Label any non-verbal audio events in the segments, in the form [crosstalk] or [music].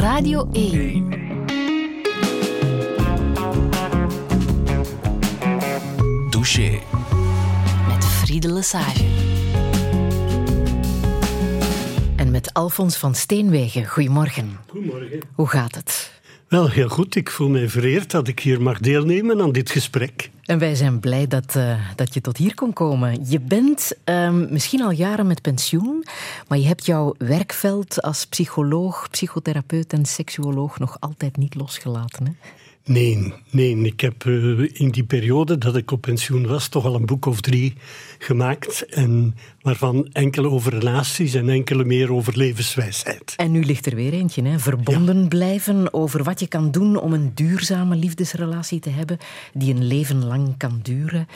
Radio 1. Douche. Met Friede Lesage. En met Alfons van Steenwegen. Goedemorgen. Goedemorgen. Hoe gaat het? Wel, heel goed. Ik voel mij vereerd dat ik hier mag deelnemen aan dit gesprek. En wij zijn blij dat, uh, dat je tot hier kon komen. Je bent um, misschien al jaren met pensioen, maar je hebt jouw werkveld als psycholoog, psychotherapeut en seksuoloog nog altijd niet losgelaten. Hè? Nee, nee. Ik heb uh, in die periode dat ik op pensioen was toch al een boek of drie gemaakt. En waarvan enkele over relaties en enkele meer over levenswijsheid. En nu ligt er weer eentje, hè? verbonden ja. blijven over wat je kan doen om een duurzame liefdesrelatie te hebben die een leven lang kan duren.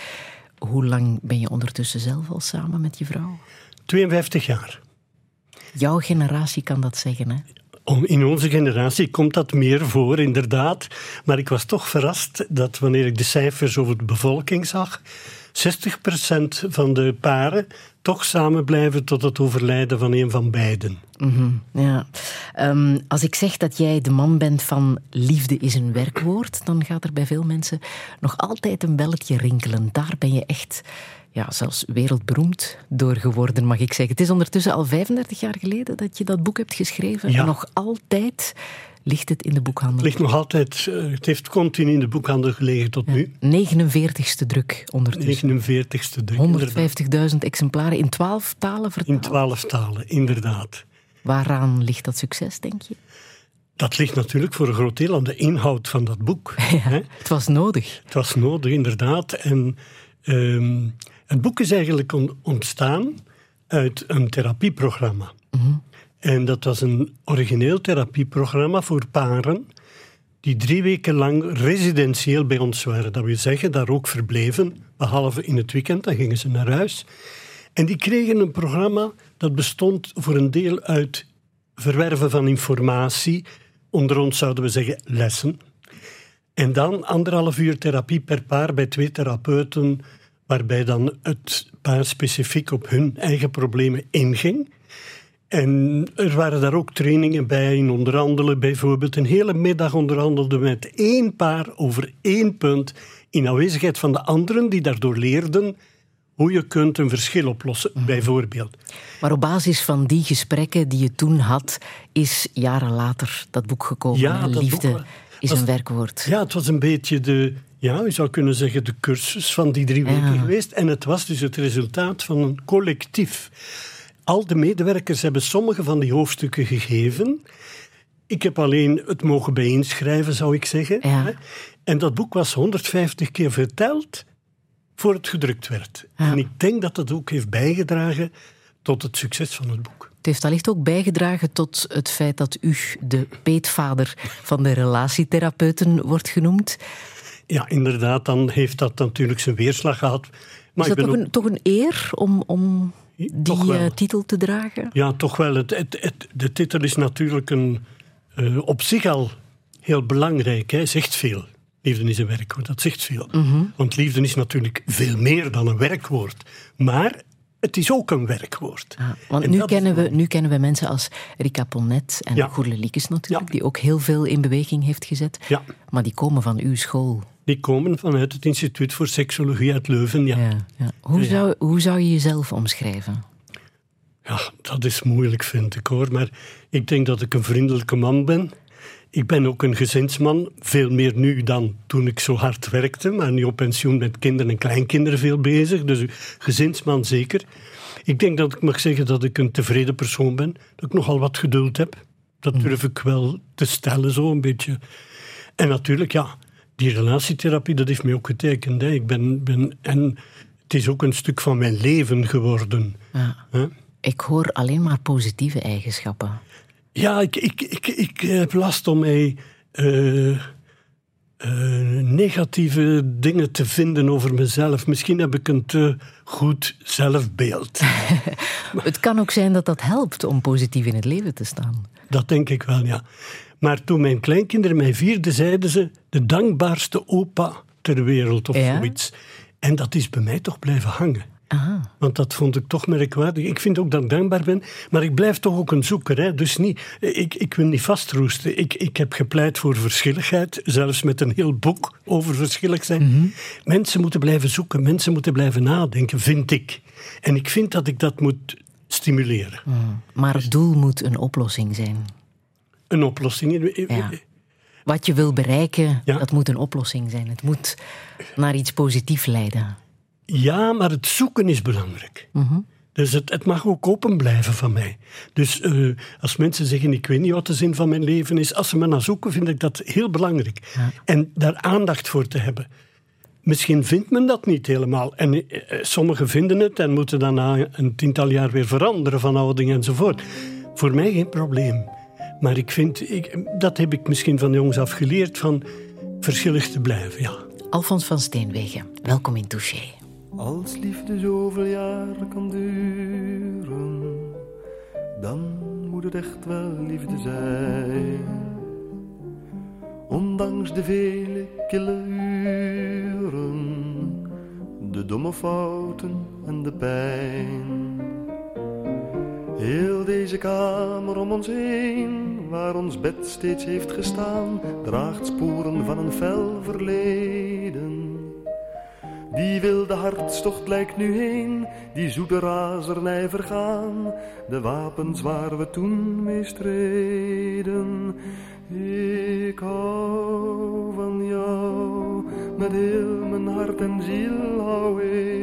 Hoe lang ben je ondertussen zelf al samen met je vrouw? 52 jaar. Jouw generatie kan dat zeggen, hè? In onze generatie komt dat meer voor, inderdaad. Maar ik was toch verrast dat wanneer ik de cijfers over de bevolking zag, 60% van de paren toch samen blijven tot het overlijden van een van beiden. -hmm, ja. Um, als ik zeg dat jij de man bent van liefde is een werkwoord, dan gaat er bij veel mensen nog altijd een belletje rinkelen. Daar ben je echt ja, zelfs wereldberoemd door geworden, mag ik zeggen. Het is ondertussen al 35 jaar geleden dat je dat boek hebt geschreven. Ja. En nog altijd ligt het in de boekhandel. Het ligt nog altijd, het heeft continu in de boekhandel gelegen tot ja. nu. 49ste druk ondertussen. 49ste druk. 150.000 exemplaren in 12 talen vertaald. In 12 talen, inderdaad. Waaraan ligt dat succes, denk je? Dat ligt natuurlijk voor een groot deel aan de inhoud van dat boek. [laughs] Ja, het was nodig. Het was nodig, inderdaad. En um, het boek is eigenlijk ontstaan uit een therapieprogramma. Mm -hmm. En dat was een origineel therapieprogramma voor paren die drie weken lang residentieel bij ons waren. Dat wil zeggen, daar ook verbleven, behalve in het weekend, dan gingen ze naar huis. En die kregen een programma dat bestond voor een deel uit verwerven van informatie, onder ons zouden we zeggen lessen. En dan anderhalf uur therapie per paar bij twee therapeuten, waarbij dan het paar specifiek op hun eigen problemen inging. En er waren daar ook trainingen bij in onderhandelen. Bijvoorbeeld een hele middag onderhandelde met één paar over één punt in aanwezigheid van de anderen die daardoor leerden hoe je kunt een verschil oplossen, bijvoorbeeld. Maar op basis van die gesprekken die je toen had, is jaren later dat boek gekomen. Ja, dat Liefde boek, is was, een werkwoord. Ja, het was een beetje de, ja, je zou kunnen zeggen, de cursus van die drie weken Ja. geweest. En het was dus het resultaat van een collectief. Al de medewerkers hebben sommige van die hoofdstukken gegeven. Ik heb alleen het mogen bijeenschrijven, zou ik zeggen. Ja. En dat boek was 150 keer verteld voor het gedrukt werd. Ja. En ik denk dat dat ook heeft bijgedragen tot het succes van het boek. Het heeft allicht ook bijgedragen tot het feit dat u de peetvader van de relatietherapeuten wordt genoemd. Ja, inderdaad, dan heeft dat natuurlijk zijn weerslag gehad. Maar is dat toch ook- een, toch een eer om, om die eh, titel te dragen? Ja, toch wel. Het, het, het- de titel is natuurlijk een, eh, op zich al heel belangrijk. Hij zegt veel. Liefde is een werkwoord, dat zegt veel. Mhm. Want liefde is natuurlijk veel meer dan een werkwoord. Maar het is ook een werkwoord. Ja, want En nu kennen, we, nu kennen we mensen als Rika Polnet en Ja. Goerle Liekes natuurlijk, Ja. die ook heel veel in beweging heeft gezet. Ja, Maar die komen van uw school. Die komen vanuit het Instituut voor Seksologie uit Leuven. Ja, Ja, ja. Hoe. Zou, hoe zou je jezelf omschrijven? Ja, dat is moeilijk, vind ik hoor. Maar ik denk dat ik een vriendelijke man ben. Ik ben ook een gezinsman, veel meer nu dan toen ik zo hard werkte. Maar nu op pensioen met kinderen en kleinkinderen veel bezig. Dus gezinsman zeker. Ik denk dat ik mag zeggen dat ik een tevreden persoon ben. Dat ik nogal wat geduld heb. Dat durf ik wel te stellen, zo een beetje. En natuurlijk, ja, die relatietherapie, dat heeft mij ook getekend. Hè. Ik ben, ben, en het is ook een stuk van mijn leven geworden. Ja. Hè. Ik hoor alleen maar positieve eigenschappen. Ja, ik, ik, ik, ik heb last om mij eh, eh, negatieve dingen te vinden over mezelf. Misschien heb ik een te goed zelfbeeld. [laughs] Het kan ook zijn dat dat helpt om positief in het leven te staan. Dat denk ik wel, ja. Maar toen mijn kleinkinderen mij vierden, zeiden ze de dankbaarste opa ter wereld of Ja? zoiets. En dat is bij mij toch blijven hangen. Aha. Want dat vond ik toch merkwaardig. Ik vind ook dat ik dankbaar ben, maar ik blijf toch ook een zoeker. Hè? Dus niet, ik, ik wil niet vastroesten. Ik, ik heb gepleit voor verschilligheid, zelfs met een heel boek over verschillig zijn. Mensen moeten blijven zoeken, mensen moeten blijven nadenken, vind ik. En ik vind dat ik dat moet stimuleren. Maar het doel moet een oplossing zijn. Een oplossing. Ja. Wat je wil bereiken, Ja. dat moet een oplossing zijn. Het moet naar iets positiefs leiden. Ja, maar het zoeken is belangrijk. Dus het, het mag ook open blijven van mij. Dus eh, als mensen zeggen, ik weet niet wat de zin van mijn leven is, als ze me naar zoeken, vind ik dat heel belangrijk. En daar aandacht voor te hebben. Misschien vindt men dat niet helemaal. En eh, sommigen vinden het en moeten dan na een tiental jaar weer veranderen van houding enzovoort. Voor mij geen probleem. Maar ik vind, ik, dat heb ik misschien van jongs af geleerd, van verschillig te blijven, ja. Alfons van Steenwegen, welkom in Touché. Als liefde zoveel jaren kan duren, dan moet het echt wel liefde zijn. Ondanks de vele kille uren, de domme fouten en de pijn. Heel deze kamer om ons heen, waar ons bed steeds heeft gestaan, draagt sporen van een fel verleden. Die wilde hartstocht lijkt nu heen, die zoete razernij vergaan. De wapens waar we toen mee streden. Ik hou van jou, met heel mijn hart en ziel hou ik.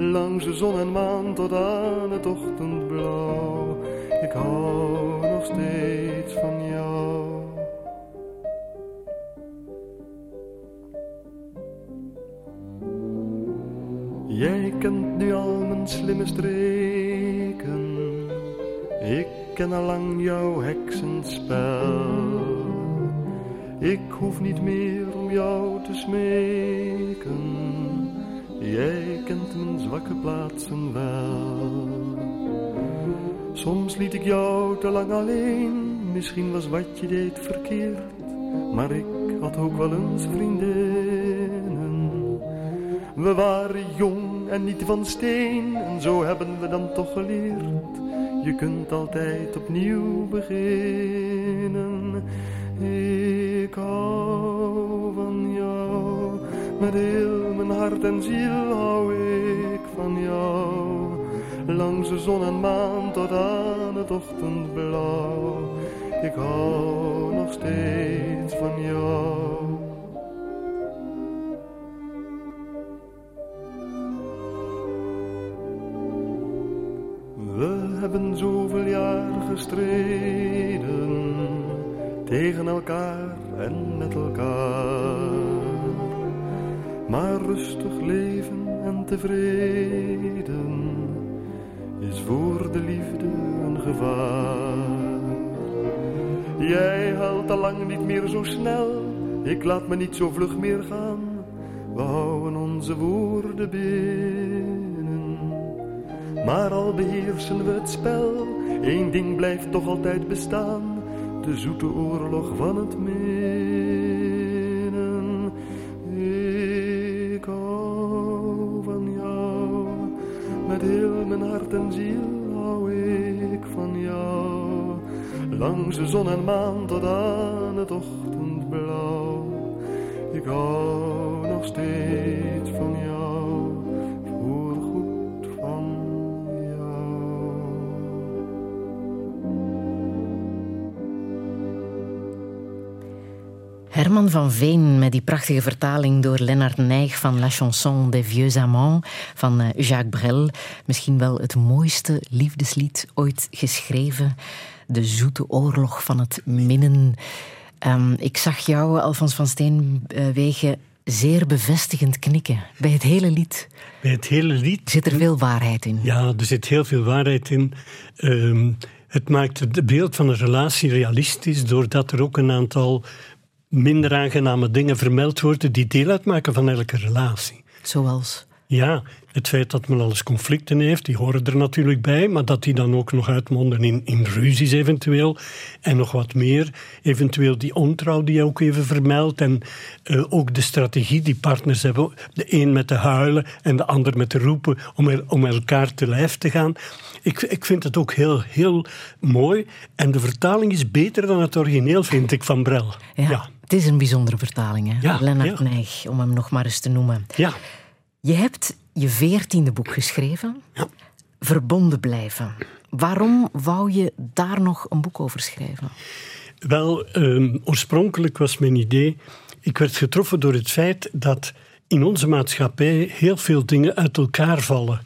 Langs de zon en maan tot aan het ochtendblauw. Ik hou nog steeds van jou. Jij kent nu al mijn slimme streken. Ik ken al lang jouw heksenspel. Ik hoef niet meer om jou te smeken. Jij kent mijn zwakke plaatsen wel. Soms liet ik jou te lang alleen. Misschien was wat je deed verkeerd. Maar ik had ook wel eens vriendinnen. We waren jong en niet van steen, en zo hebben we dan toch geleerd. Je kunt altijd opnieuw beginnen. Ik hou van jou, met heel hart en ziel hou ik van jou. Langs de zon en maan tot aan het ochtendblauw. Ik hou nog steeds van jou. We hebben zoveel jaar gestreden tegen elkaar en met elkaar. Maar rustig leven en tevreden is voor de liefde een gevaar. Jij huilt al lang niet meer zo snel, ik laat me niet zo vlug meer gaan. We houden onze woorden binnen. Maar al beheersen we het spel, één ding blijft toch altijd bestaan: de zoete oorlog van het minnen. Langs de zon en maan tot aan het ochtendblauw. Ik hou nog steeds van jou, voor goed van jou. Herman van Veen met die prachtige vertaling door Lennart Nijg van La Chanson des Vieux Amants van eh, Jacques Brel. Misschien wel het mooiste liefdeslied ooit geschreven. De zoete oorlog van het minnen. Ehm, ik zag jou, Alfons van Steenwegen, zeer bevestigend knikken bij het hele lied. Bij het hele lied Zit er veel waarheid in? Ja, er zit heel veel waarheid in. Ehm, het maakt het beeld van een relatie realistisch, doordat er ook een aantal minder aangename dingen vermeld worden die deel uitmaken van elke relatie. Zoals? Ja, het feit dat men alles conflicten heeft, die horen er natuurlijk bij, maar dat die dan ook nog uitmonden in, in ruzies eventueel en nog wat meer. Eventueel die ontrouw die je ook even vermeldt en uh, ook de strategie die partners hebben. De een met de huilen en de ander met de roepen om, er, om elkaar te lijf te gaan. Ik, ik vind het ook heel, heel mooi en de vertaling is beter dan het origineel, vind ik, van Brel. Ja, ja. Het is een bijzondere vertaling, hè? Ja, Lennart ja. Nijg, om hem nog maar eens te noemen. Ja. Je hebt je veertiende boek geschreven, Ja. Verbonden blijven. Waarom wou je daar nog een boek over schrijven? Wel, ehm, oorspronkelijk was mijn idee. Ik werd getroffen door het feit dat in onze maatschappij heel veel dingen uit elkaar vallen.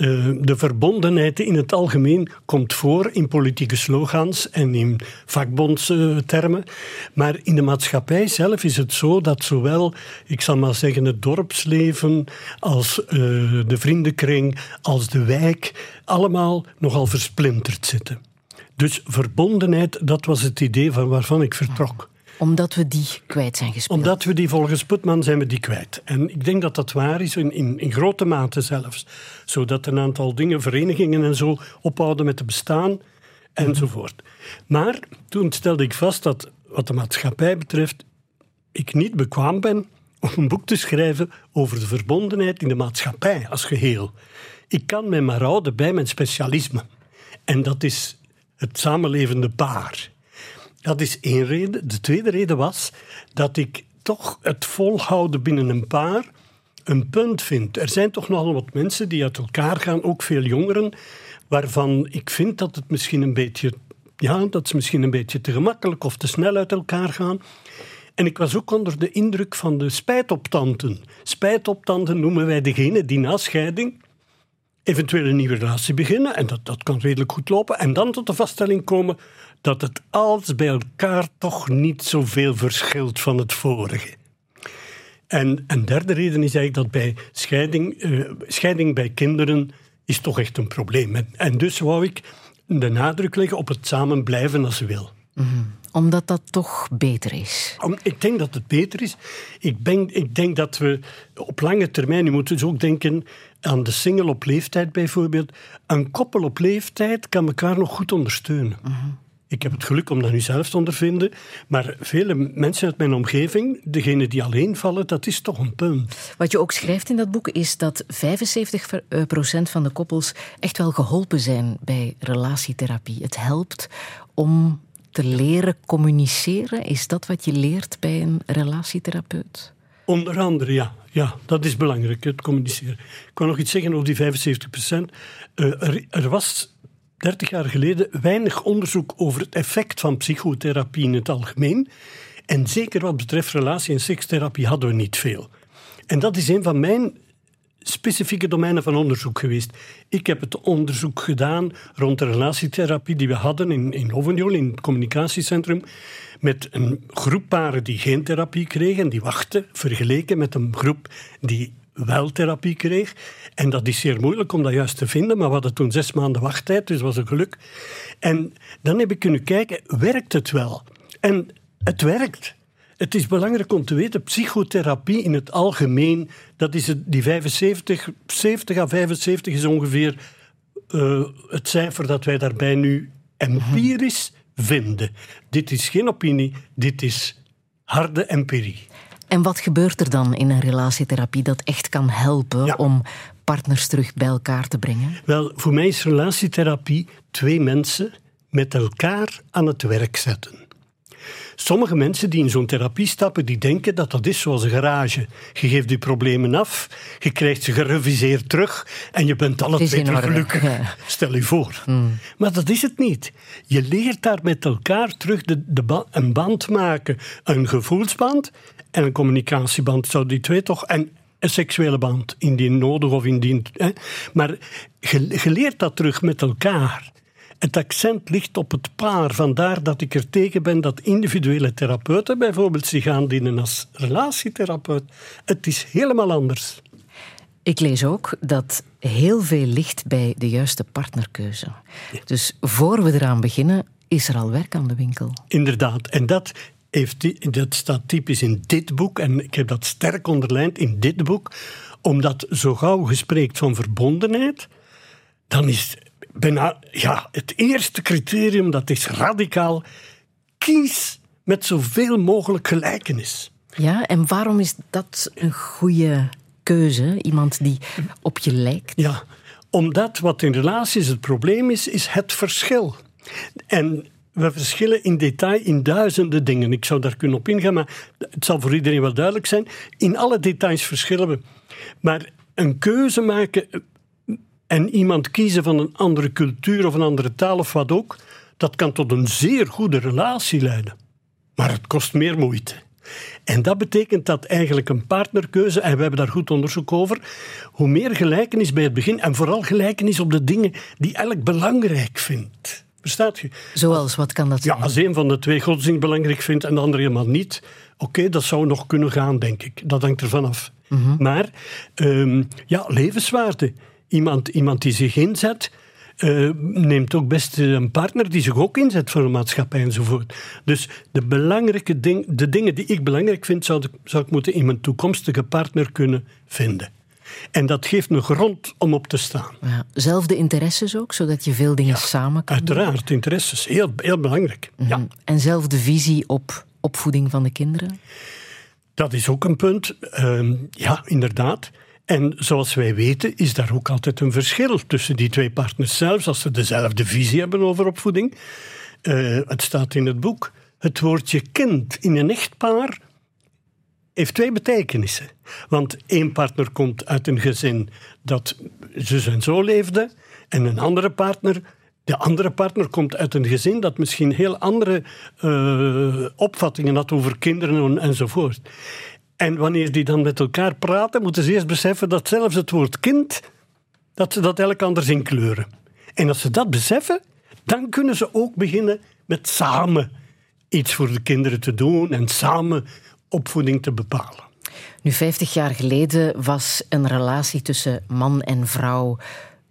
Uh, de verbondenheid in het algemeen komt voor in politieke slogans en in vakbondstermen. Maar in de maatschappij zelf is het zo dat zowel, ik zal maar zeggen, het dorpsleven als uh, de vriendenkring, als de wijk, allemaal nogal versplinterd zitten. Dus verbondenheid, dat was het idee van waarvan ik vertrok omdat we die kwijt zijn gespeeld. Omdat we die volgens Putman zijn we die kwijt. En ik denk dat dat waar is, in, in, in grote mate zelfs. Zodat een aantal dingen, verenigingen en zo, ophouden met te bestaan enzovoort. Maar toen stelde ik vast dat, wat de maatschappij betreft, ik niet bekwaam ben om een boek te schrijven over de verbondenheid in de maatschappij als geheel. Ik kan mij maar houden bij mijn specialisme. En dat is het samenlevende paar. Dat is één reden. De tweede reden was dat ik toch het volhouden binnen een paar een punt vind. Er zijn toch nogal wat mensen die uit elkaar gaan, ook veel jongeren, waarvan ik vind dat het misschien een beetje, ja, dat ze misschien een beetje te gemakkelijk of te snel uit elkaar gaan. En ik was ook onder de indruk van de spijtoptanten. Spijtoptanten noemen wij degene die na scheiding eventueel een nieuwe relatie beginnen, en dat, dat kan redelijk goed lopen, en dan tot de vaststelling komen dat het alles bij elkaar toch niet zoveel verschilt van het vorige. En een derde reden is eigenlijk dat bij scheiding, uh, scheiding bij kinderen is toch echt een probleem. En, en, dus wou ik de nadruk leggen op het samen blijven als wil. Mm -hmm. Omdat dat toch beter is? Om, ik denk dat het beter is. Ik, ben, ik denk dat we op lange termijn, je moet dus ook denken aan de single op leeftijd bijvoorbeeld. Een koppel op leeftijd kan elkaar nog goed ondersteunen. Mm -hmm. Ik heb het geluk om dat nu zelf te ondervinden. Maar vele mensen uit mijn omgeving, degenen die alleen vallen, dat is toch een punt. Wat je ook schrijft in dat boek is dat 75% van de koppels echt wel geholpen zijn bij relatietherapie. Het helpt om te leren communiceren. Is dat wat je leert bij een relatietherapeut? Onder andere, ja. Ja, dat is belangrijk, het communiceren. Ik kan nog iets zeggen over die 75 procent. Uh, er, er was 30 jaar geleden weinig onderzoek over het effect van psychotherapie in het algemeen. En zeker wat betreft relatie- en sekstherapie hadden we niet veel. En dat is een van mijn specifieke domeinen van onderzoek geweest. Ik heb het onderzoek gedaan rond de relatietherapie die we hadden in, in in het communicatiecentrum, met een groep paren die geen therapie kregen en die wachten, vergeleken met een groep die wel therapie kreeg. En dat is zeer moeilijk om dat juist te vinden, maar we hadden toen zes maanden wachttijd, dus was een geluk. En dan heb ik kunnen kijken, werkt het wel? En het werkt. Het is belangrijk om te weten, psychotherapie in het algemeen, dat is het, die 75, 70 à 75 is ongeveer uh, het cijfer dat wij daarbij nu empirisch vinden. Dit is geen opinie, dit is harde empirie. En wat gebeurt er dan in een relatietherapie dat echt kan helpen ja. om partners terug bij elkaar te brengen? Wel, voor mij is relatietherapie twee mensen met elkaar aan het werk zetten. Sommige mensen die in zo'n therapie stappen, die denken dat dat is zoals een garage. Je geeft je problemen af, je krijgt ze gereviseerd terug en je bent alle twee terug gelukkig. Ja. Stel je voor. Hmm. Maar dat is het niet. Je leert daar met elkaar terug de, de ba een band maken. Een gevoelsband en een communicatieband. Zou die twee toch... En een seksuele band, indien nodig of indien... Hè? Maar je, leert dat terug met elkaar. Het accent ligt op het paar. Vandaar dat ik er tegen ben dat individuele therapeuten bijvoorbeeld zich aandienen als relatietherapeut. Het is helemaal anders. Ik lees ook dat heel veel ligt bij de juiste partnerkeuze. Ja. Dus voor we eraan beginnen, is er al werk aan de winkel. Inderdaad. En dat heeft die, dat staat typisch in dit boek, en ik heb dat sterk onderlijnd in dit boek, omdat zo gauw je spreekt van verbondenheid, dan is bijna ja, het eerste criterium, dat is radicaal, kies met zoveel mogelijk gelijkenis. Ja, en waarom is dat een goede keuze? Iemand die op je lijkt? Ja, omdat wat in relaties het probleem is, is het verschil. En we verschillen in detail in duizenden dingen. Ik zou daar kunnen op ingaan, maar het zal voor iedereen wel duidelijk zijn. In alle details verschillen we. Maar een keuze maken en iemand kiezen van een andere cultuur of een andere taal of wat ook, dat kan tot een zeer goede relatie leiden. Maar het kost meer moeite. En dat betekent dat eigenlijk een partnerkeuze, en we hebben daar goed onderzoek over, hoe meer gelijkenis bij het begin, en vooral gelijkenis op de dingen die elk belangrijk vindt. Bestaat? Zoals, wat kan dat zijn? Ja, als een van de twee godsdienst belangrijk vindt en de andere helemaal niet, oké, dat zou nog kunnen gaan, denk ik. Dat hangt ervan af. Maar, ehm, ja, levenswaarde. Iemand, iemand die zich inzet, uh, neemt ook best een partner die zich ook inzet voor de maatschappij enzovoort. Dus de belangrijke ding, de dingen die ik belangrijk vind, zou ik, zou ik moeten in mijn toekomstige partner kunnen vinden. En dat geeft me grond om op te staan. Ja, zelfde interesses ook, zodat je veel dingen samen kan Uiteraard, doen. interesses. Heel, heel belangrijk. Mm -hmm. ja. En zelfde visie op opvoeding van de kinderen? Dat is ook een punt. Uh, ja, inderdaad. En zoals wij weten is daar ook altijd een verschil tussen die twee partners, zelfs als ze dezelfde visie hebben over opvoeding. Uh, het staat in het boek. Het woordje kind in een echtpaar heeft twee betekenissen. Want één partner komt uit een gezin dat zus en zo leefde, en een andere partner de andere partner komt uit een gezin dat misschien heel andere uh, opvattingen had over kinderen enzovoort. En wanneer die dan met elkaar praten, moeten ze eerst beseffen dat zelfs het woord kind, dat ze dat elk anders inkleuren. En als ze dat beseffen, dan kunnen ze ook beginnen met samen iets voor de kinderen te doen en samen opvoeding te bepalen. Nu, 50 jaar geleden was een relatie tussen man en vrouw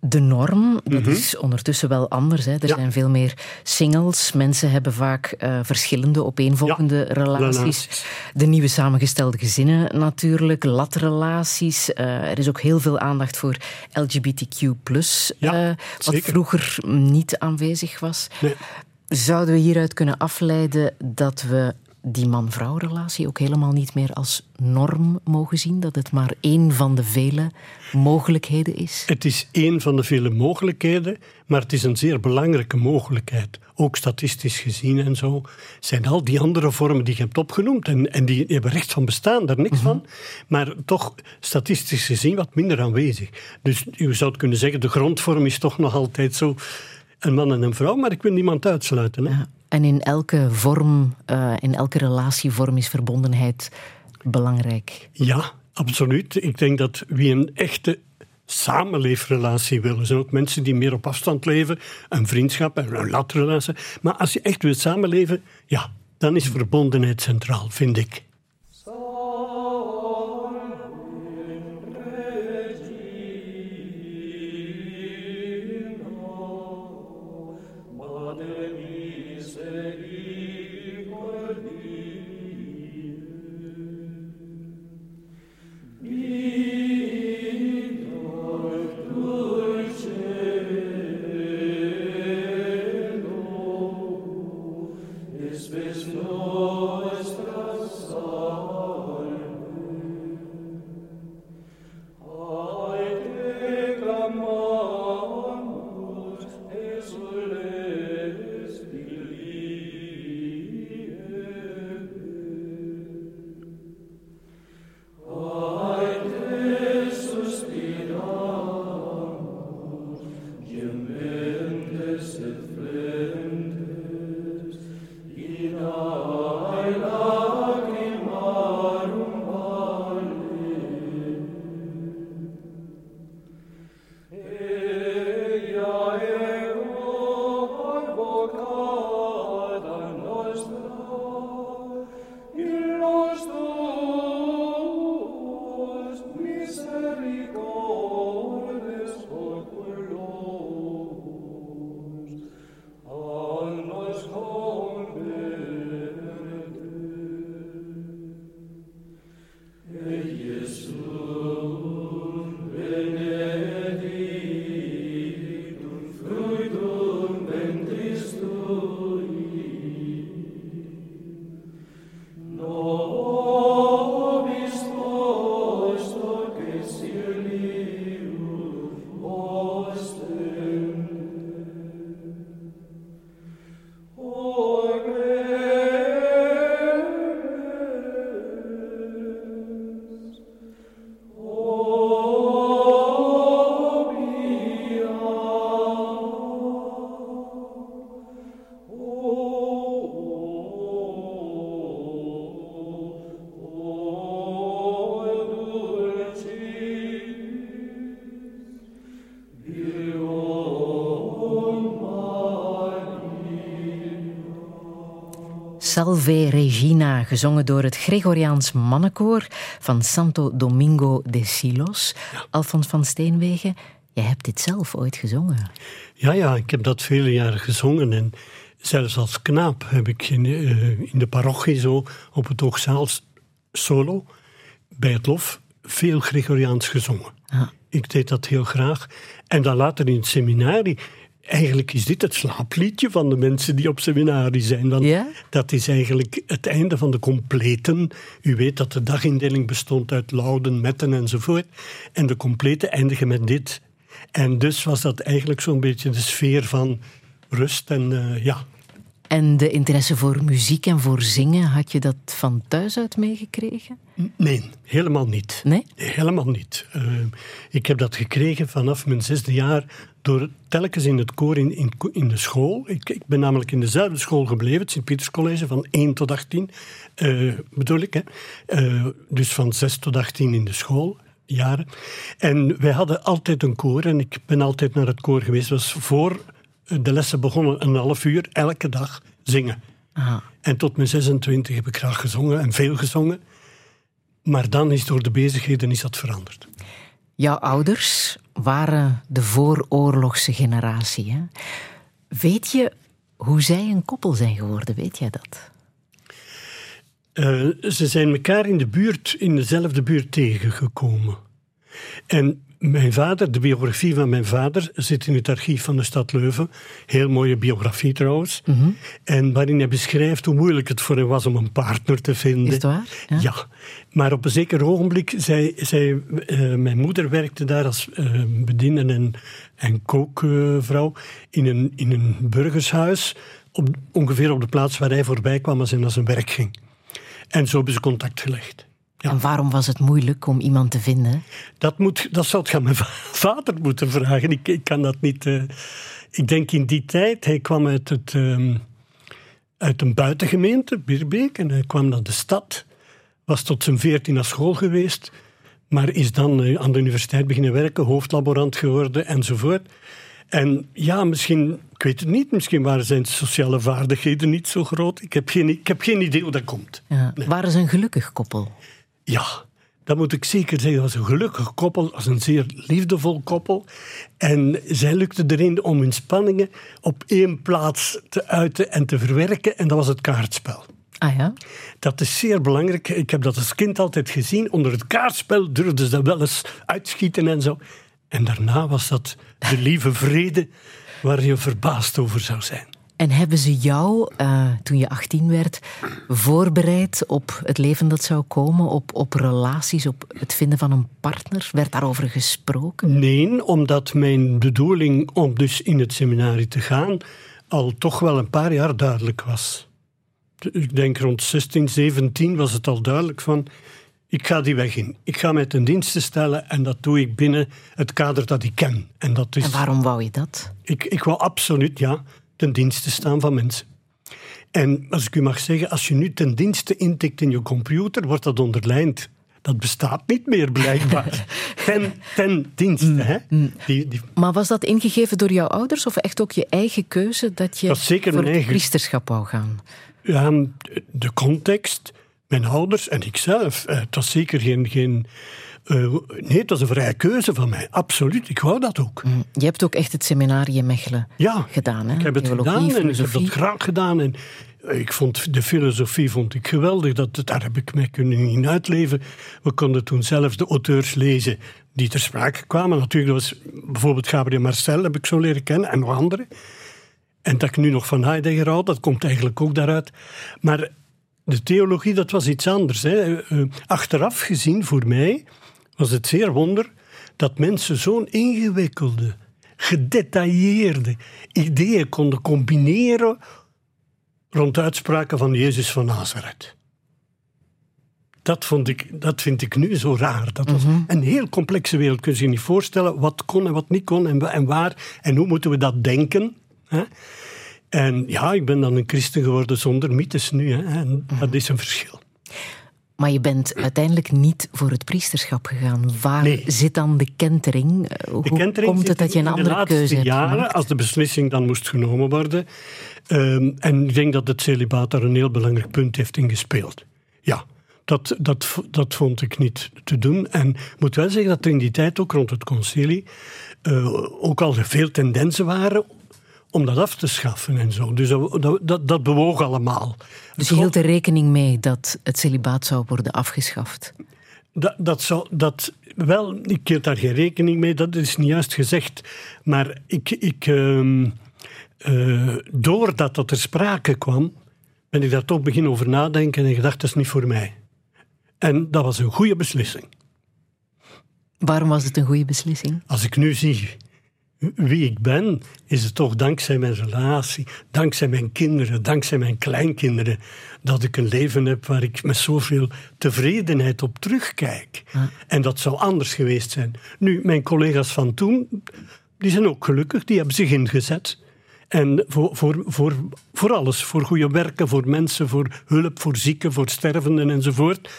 de norm. Dat mm -hmm. is ondertussen wel anders. Hè. Er ja. zijn veel meer singles. Mensen hebben vaak uh, verschillende opeenvolgende ja. relaties. relaties. De nieuwe samengestelde gezinnen natuurlijk, latrelaties. Uh, er is ook heel veel aandacht voor LGBTQ+, ja, uh, wat vroeger niet aanwezig was. Nee. Zouden we hieruit kunnen afleiden dat we die man-vrouw relatie ook helemaal niet meer als norm mogen zien? Dat het maar één van de vele mogelijkheden is? Het is één van de vele mogelijkheden, maar het is een zeer belangrijke mogelijkheid. Ook statistisch gezien en zo zijn al die andere vormen die je hebt opgenoemd en, en die hebben recht van bestaan, daar niks mm -hmm. van, maar toch statistisch gezien wat minder aanwezig. Dus je zou kunnen zeggen, de grondvorm is toch nog altijd zo een man en een vrouw, maar ik wil niemand uitsluiten. Hè? Ja. En in elke vorm, uh, in elke relatievorm is verbondenheid belangrijk. Ja, absoluut. Ik denk dat wie een echte samenleefrelatie willen. zijn ook mensen die meer op afstand leven, een vriendschap en een latrelatie. Maar als je echt wilt samenleven, ja, dan is verbondenheid centraal, vind ik. Salve Regina, gezongen door het Gregoriaans mannenkoor van Santo Domingo de Silos. Alfons van Steenwegen, jij hebt dit zelf ooit gezongen. Ja, ja, ik heb dat vele jaren gezongen. En zelfs als knaap heb ik in, uh, in de parochie zo op het Hoogzaal solo bij het lof veel Gregoriaans gezongen. Ah. Ik deed dat heel graag. En dan later in het seminarie Eigenlijk is dit het slaapliedje van de mensen die op seminarie zijn. Want Ja? dat is eigenlijk het einde van de completen. U weet dat de dagindeling bestond uit louden, metten enzovoort. En de complete eindigen met dit. En dus was dat eigenlijk zo'n beetje de sfeer van rust en eh, ja. En de interesse voor muziek en voor zingen, had je dat van thuis uit meegekregen? Nee, helemaal niet. Nee? Helemaal niet. Uh, ik heb dat gekregen vanaf mijn zesde jaar door telkens in het koor in, in, in de school. Ik, ik, ben namelijk in dezelfde school gebleven, het Sint-Pieterscollege, van 1 tot 18, uh, bedoel ik. Hè? Uh, dus van 6 tot 18 in de school. Jaren. En wij hadden altijd een koor en ik ben altijd naar het koor geweest. Dat was voor de lessen begonnen, een half uur elke dag zingen. Aha. En tot mijn 26 heb ik graag gezongen en veel gezongen. Maar dan is door de bezigheden is dat veranderd. Jouw ouders waren de vooroorlogse generatie. Hè? Weet je hoe zij een koppel zijn geworden? Weet jij dat? Uh, ze zijn elkaar in de buurt, in dezelfde buurt tegengekomen. En mijn vader, de biografie van mijn vader, zit in het archief van de stad Leuven. Heel mooie biografie trouwens. Mm -hmm. En waarin hij beschrijft hoe moeilijk het voor hem was om een partner te vinden. Is het waar? Ja. ja. Maar op een zeker ogenblik, zij, zij, uh, mijn moeder werkte daar als uh, bediende en, en kookvrouw in, een, in een burgershuis. Op, ongeveer op de plaats waar hij voorbij kwam als hij naar zijn werk ging. En zo hebben ze contact gelegd. Ja. En waarom was het moeilijk om iemand te vinden? Dat, moet, dat zou ik aan mijn [laughs] vader moeten vragen. Ik, ik kan dat niet. Uh, ik denk in die tijd, hij kwam uit, het, um, uit een buitengemeente, Bierbeek, en hij kwam naar de stad. Was tot zijn veertien naar school geweest, maar is dan uh, aan de universiteit beginnen werken, hoofdlaborant geworden enzovoort. En ja, misschien, ik weet het niet, misschien waren zijn sociale vaardigheden niet zo groot. Ik heb geen, ik heb geen idee hoe dat komt. Ja. Nee. Waren ze een gelukkig koppel? Ja, dat moet ik zeker zeggen. Dat was een gelukkig koppel, als een zeer liefdevol koppel. En zij lukte erin om hun spanningen op één plaats te uiten en te verwerken. En dat was het kaartspel. Ah ja? Dat is zeer belangrijk. Ik heb dat als kind altijd gezien. Onder het kaartspel durfden ze wel eens uitschieten en zo. En daarna was dat de lieve vrede waar je verbaasd over zou zijn. En hebben ze jou, uh, toen je 18 werd, voorbereid op het leven dat zou komen, op, op relaties, op het vinden van een partner? Werd daarover gesproken? Nee, omdat mijn bedoeling om dus in het seminarie te gaan al toch wel een paar jaar duidelijk was. Ik denk rond 16, 17 was het al duidelijk van ik ga die weg in. Ik ga mij ten dienste stellen en dat doe ik binnen het kader dat ik ken. En, dat is, en waarom wou je dat? Ik, ik wou absoluut, ja, ten dienste staan van mensen. En als ik u mag zeggen, als je nu ten dienste intikt in je computer, wordt dat onderlijnd. Dat bestaat niet meer, blijkbaar. [laughs] ten, ten dienste, hè? Die, die... Maar was dat ingegeven door jouw ouders of echt ook je eigen keuze dat je dat zeker voor het priesterschap wou gaan? Ja, de context, mijn ouders en ikzelf. Het was zeker geen... geen uh, nee, het was een vrije keuze van mij. Absoluut, ik wou dat ook. Mm. Je hebt ook echt het seminarie in Mechelen ja, gedaan, hè? ik heb het Theologie, gedaan en ik heb filosofie. dat graag gedaan. En ik vond de filosofie vond ik geweldig. Dat, daar heb ik mij kunnen in uitleven. We konden toen zelfs de auteurs lezen die ter sprake kwamen. Natuurlijk, was bijvoorbeeld Gabriel Marcel, heb ik zo leren kennen, en nog anderen. En dat ik nu nog van Heidegger houd, dat komt eigenlijk ook daaruit. Maar de theologie, dat was iets anders. Hè. Achteraf gezien, voor mij, was het zeer wonder dat mensen zo'n ingewikkelde, gedetailleerde ideeën konden combineren rond uitspraken van Jezus van Nazareth. Dat, vond ik, dat vind ik nu zo raar. Dat was Mhm. een heel complexe wereld. Kun je je niet voorstellen wat kon en wat niet kon en, en waar en hoe moeten we dat denken. Hè? En ja, ik ben dan een christen geworden zonder mythes nu. Hè? En dat is een verschil. Maar je bent uiteindelijk niet voor het priesterschap gegaan. Waar zit dan de kentering? Eh, hoe de kentering komt het dat je een andere keuze hebt jaren, als de beslissing dan moest genomen worden. Um, en ik denk dat het celibaat daar een heel belangrijk punt heeft in gespeeld. Ja, dat, dat, dat vond ik niet te doen. En ik moet wel zeggen dat er in die tijd ook rond het concilie uh, ook al veel tendensen waren om dat af te schaffen en zo. Dus dat, dat, dat bewoog allemaal. Dus je hield er rekening mee dat het celibaat zou worden afgeschaft? Dat, dat, zou, dat wel, ik hield daar geen rekening mee, dat is niet juist gezegd. Maar ik, ik, uh, uh, doordat dat er sprake kwam, ben ik daar toch beginnen over nadenken en gedacht, dat is niet voor mij. En dat was een goede beslissing. Waarom was het een goede beslissing? Als ik nu zie wie ik ben, is het toch dankzij mijn relatie, dankzij mijn kinderen, dankzij mijn kleinkinderen, dat ik een leven heb waar ik met zoveel tevredenheid op terugkijk. En dat zou anders geweest zijn. Nu, mijn collega's van toen, die zijn ook gelukkig, die hebben zich ingezet. En voor, voor, voor, voor alles, voor goede werken, voor mensen, voor hulp, voor zieken, voor stervenden enzovoort.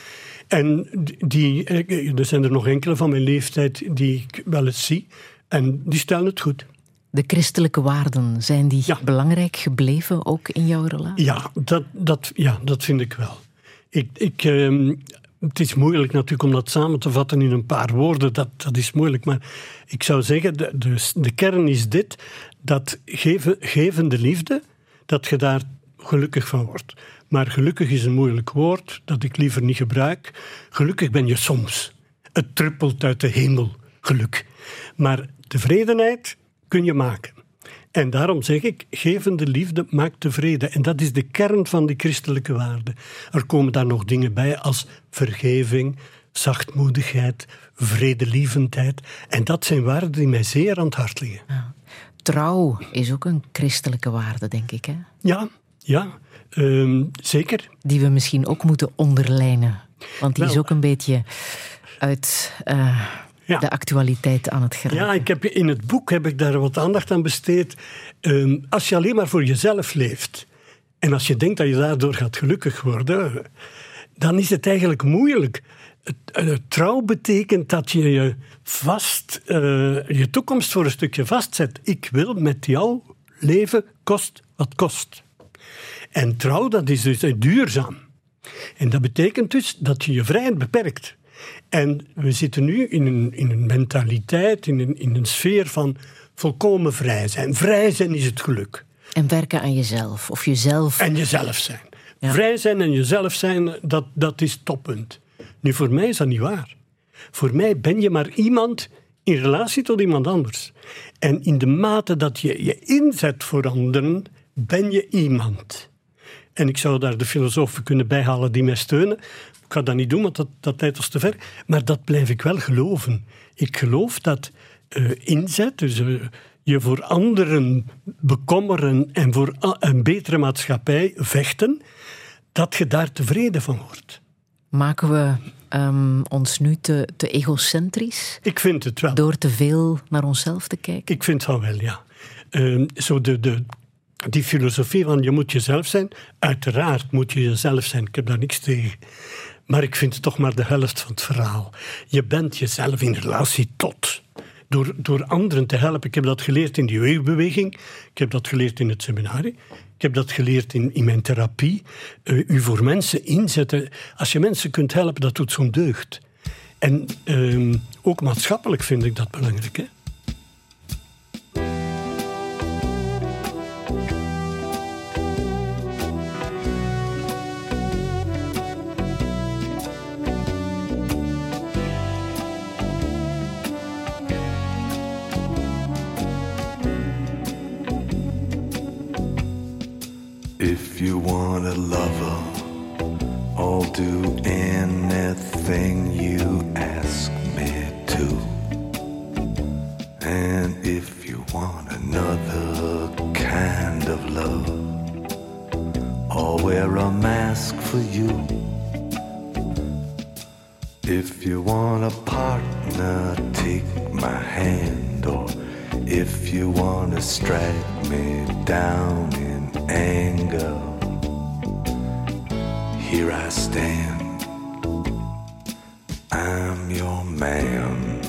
En die, eh, er zijn er nog enkele van mijn leeftijd die ik wel eens zie. En die stellen het goed. De christelijke waarden, zijn die belangrijk gebleven ook in jouw relatie? Ja, dat, dat, ja, dat vind ik wel. Ik, ik, ehm, het is moeilijk natuurlijk om dat samen te vatten in een paar woorden. Dat, dat is moeilijk. Maar ik zou zeggen, de, de, de kern is dit. Dat geven, gevende liefde, dat je daar gelukkig van wordt. Maar gelukkig is een moeilijk woord dat ik liever niet gebruik. Gelukkig ben je soms. Het druppelt uit de hemel, geluk. Maar tevredenheid kun je maken. En daarom zeg ik, gevende liefde maakt tevreden. En dat is de kern van die christelijke waarden. Er komen daar nog dingen bij als vergeving, zachtmoedigheid, vredelievendheid. En dat zijn waarden die mij zeer aan het hart liggen. Ja. Trouw is ook een christelijke waarde, denk ik. Hè? Ja, ja ehm, zeker. Die we misschien ook moeten onderlijnen. Want die is ook een beetje uit. Uh, de actualiteit aan het geraken. Ja, ik heb, in het boek heb ik daar wat aandacht aan besteed. Ehm, als je alleen maar voor jezelf leeft en als je denkt dat je daardoor gaat gelukkig worden, dan is het eigenlijk moeilijk. trouw betekent dat je je vast, uh, je toekomst voor een stukje vastzet. Ik wil met jou leven, kost wat kost. En trouw, dat is dus duurzaam. En dat betekent dus dat je je vrijheid beperkt. En we zitten nu in een, in een mentaliteit, in een, in een sfeer van volkomen vrij zijn. Vrij zijn is het geluk. En werken aan jezelf, of jezelf. En jezelf zijn. Vrij zijn en jezelf zijn, dat, dat is toppunt. Nu, voor mij is dat niet waar. Voor mij ben je maar iemand in relatie tot iemand anders. En in de mate dat je je inzet voor anderen, ben je iemand. En ik zou daar de filosofen kunnen bijhalen die mij steunen. Ik ga dat niet doen, want dat, dat leidt ons te ver. Maar dat blijf ik wel geloven. Ik geloof dat uh, inzet, dus uh, je voor anderen bekommeren en voor een betere maatschappij vechten, dat je daar tevreden van wordt. Maken we um, ons nu te, te egocentrisch? Ik vind het wel. Door te veel naar onszelf te kijken? Ik vind het wel, ja. Uh, zo de, de, die filosofie van je moet jezelf zijn, uiteraard moet je jezelf zijn. Ik heb daar niks tegen. Maar ik vind het toch maar de helft van het verhaal. Je bent jezelf in relatie tot. Door, door anderen te helpen. Ik heb dat geleerd in die jeugdbeweging. Ik heb dat geleerd in het seminarie. Ik heb dat geleerd in, in mijn therapie. Uh, u voor mensen inzetten. Als je mensen kunt helpen, dat doet zo'n deugd. En uh, ook maatschappelijk vind ik dat belangrijk. Lover, I'll do anything you ask me to. And if you want another kind of love, I'll wear a mask for you. If you want a partner, take my hand, or if you want to strike me down in anger here I stand. I'm your man.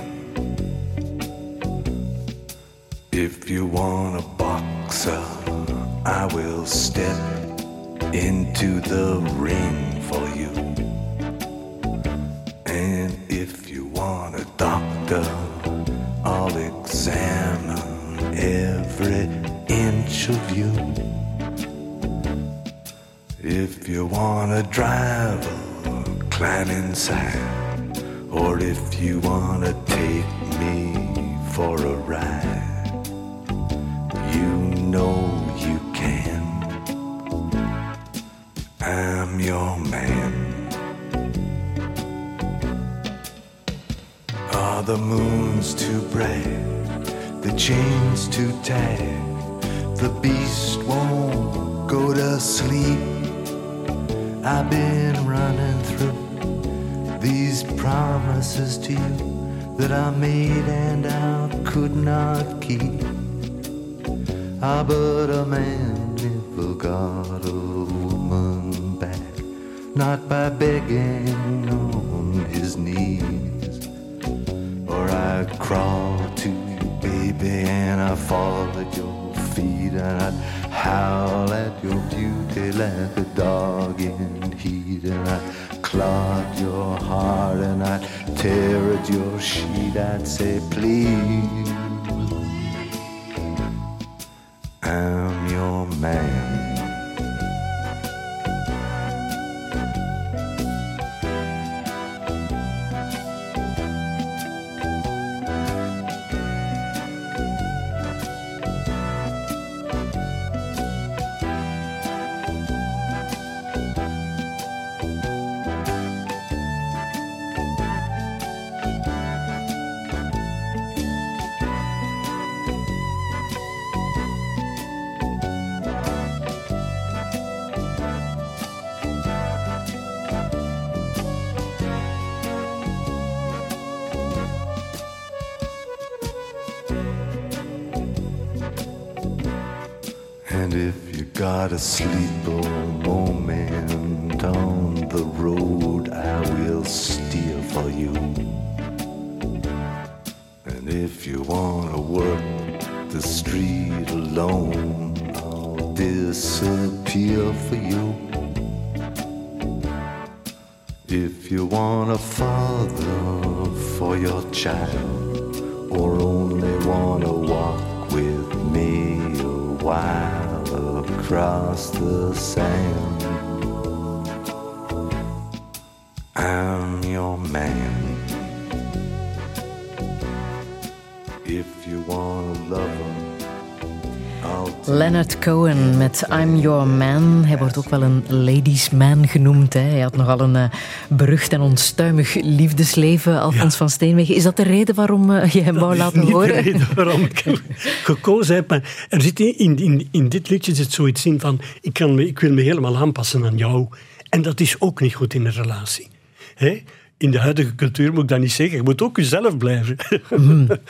If you want a boxer, I will step into the ring for you. A driver, climb inside. Or if you want to take me for a ride, you know you can. I'm your man. Are the moons too bright? The chains too tight? Promises to you that I made and I could not keep. Ah, but a man never got a woman back, not by begging on his knees. Or I'd crawl to you, baby, and I'd fall at your feet, and I'd howl at your beauty like a dog in heat, and I'd clog your heart, and I'd tear at your sheet. I'd say, please, you got a sleeper moment on the road, I will steer for you. And if you wanna work the street alone, I'll disappear for you. If you want a father for your child, bastı. Cohen met I'm Your Man. Hij wordt ook wel een ladies man genoemd. Hè. Hij had nogal een uh, berucht en onstuimig liefdesleven, Alfons Ja. van Steenwegen. Is dat de reden waarom uh, je hem wou Dat is laten horen? de reden waarom ik hem gekozen heb. Maar er zit in, in, in, dit liedje zit zoiets in van... Ik, kan me, ik wil me helemaal aanpassen aan jou. En dat is ook niet goed in een relatie. Hè? In de huidige cultuur moet ik dat niet zeggen. Je moet ook jezelf blijven.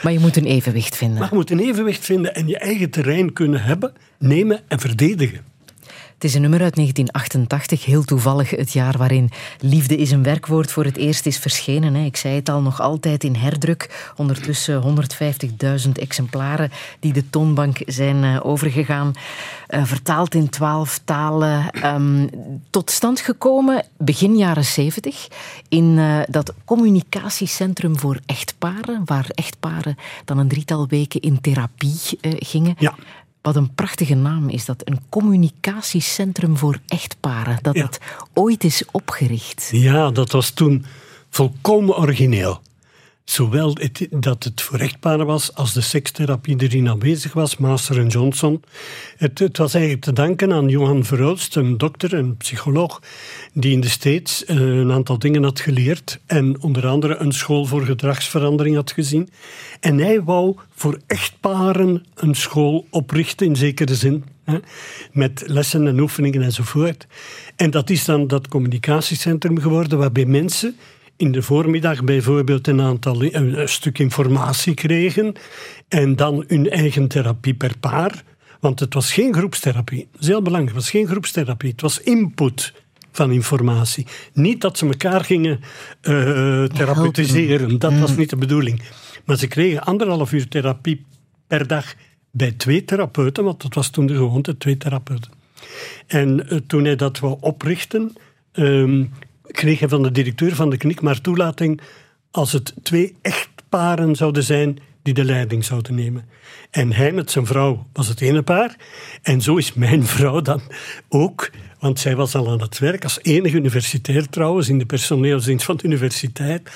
Maar je moet een evenwicht vinden. Maar je moet een evenwicht vinden en je eigen terrein kunnen hebben, nemen en verdedigen. Het is een nummer uit 1988, heel toevallig het jaar waarin Liefde is een werkwoord voor het eerst is verschenen. Ik zei het al, nog altijd in herdruk. Ondertussen 150.000 exemplaren die de toonbank zijn eh, overgegaan. Eh, vertaald in twaalf talen. Ehm, tot stand gekomen begin jaren 70 in eh, dat communicatiecentrum voor echtparen, waar echtparen dan een drietal weken in therapie gingen. Ja. Wat een prachtige naam is dat. Een communicatiecentrum voor echtparen. Dat Ja. het ooit is opgericht. Ja, dat was toen volkomen origineel. Zowel het, dat het voor echtparen was, als de sekstherapie erin aanwezig was, Master en Johnson. Het, was eigenlijk te danken aan Johan Verhulst, een dokter, een psycholoog, die in de States eh, een aantal dingen had geleerd en onder andere een school voor gedragsverandering had gezien. En hij wou voor echtparen een school oprichten, in zekere zin, met lessen en oefeningen enzovoort. En dat is dan dat communicatiecentrum geworden, waarbij mensen in de voormiddag bijvoorbeeld een, aantal, een, een stuk informatie kregen en dan hun eigen therapie per paar. Want het was geen groepstherapie. Dat is heel belangrijk. Het was geen groepstherapie. Het was input van informatie. Niet dat ze elkaar gingen uh, therapeutiseren, dat was mm. niet de bedoeling. Maar ze kregen anderhalf uur therapie per dag bij twee therapeuten, want dat was toen de gewoonte, twee therapeuten. En uh, toen hij dat wou oprichten, um, kreeg hij van de directeur van de kliniek maar toelating als het twee echtparen zouden zijn die de leiding zouden nemen. En hij met zijn vrouw was het ene paar. En zo is mijn [laughs] vrouw dan ook, want zij was al aan het werk, als enige universitair trouwens, in de personeelsdienst van de universiteit,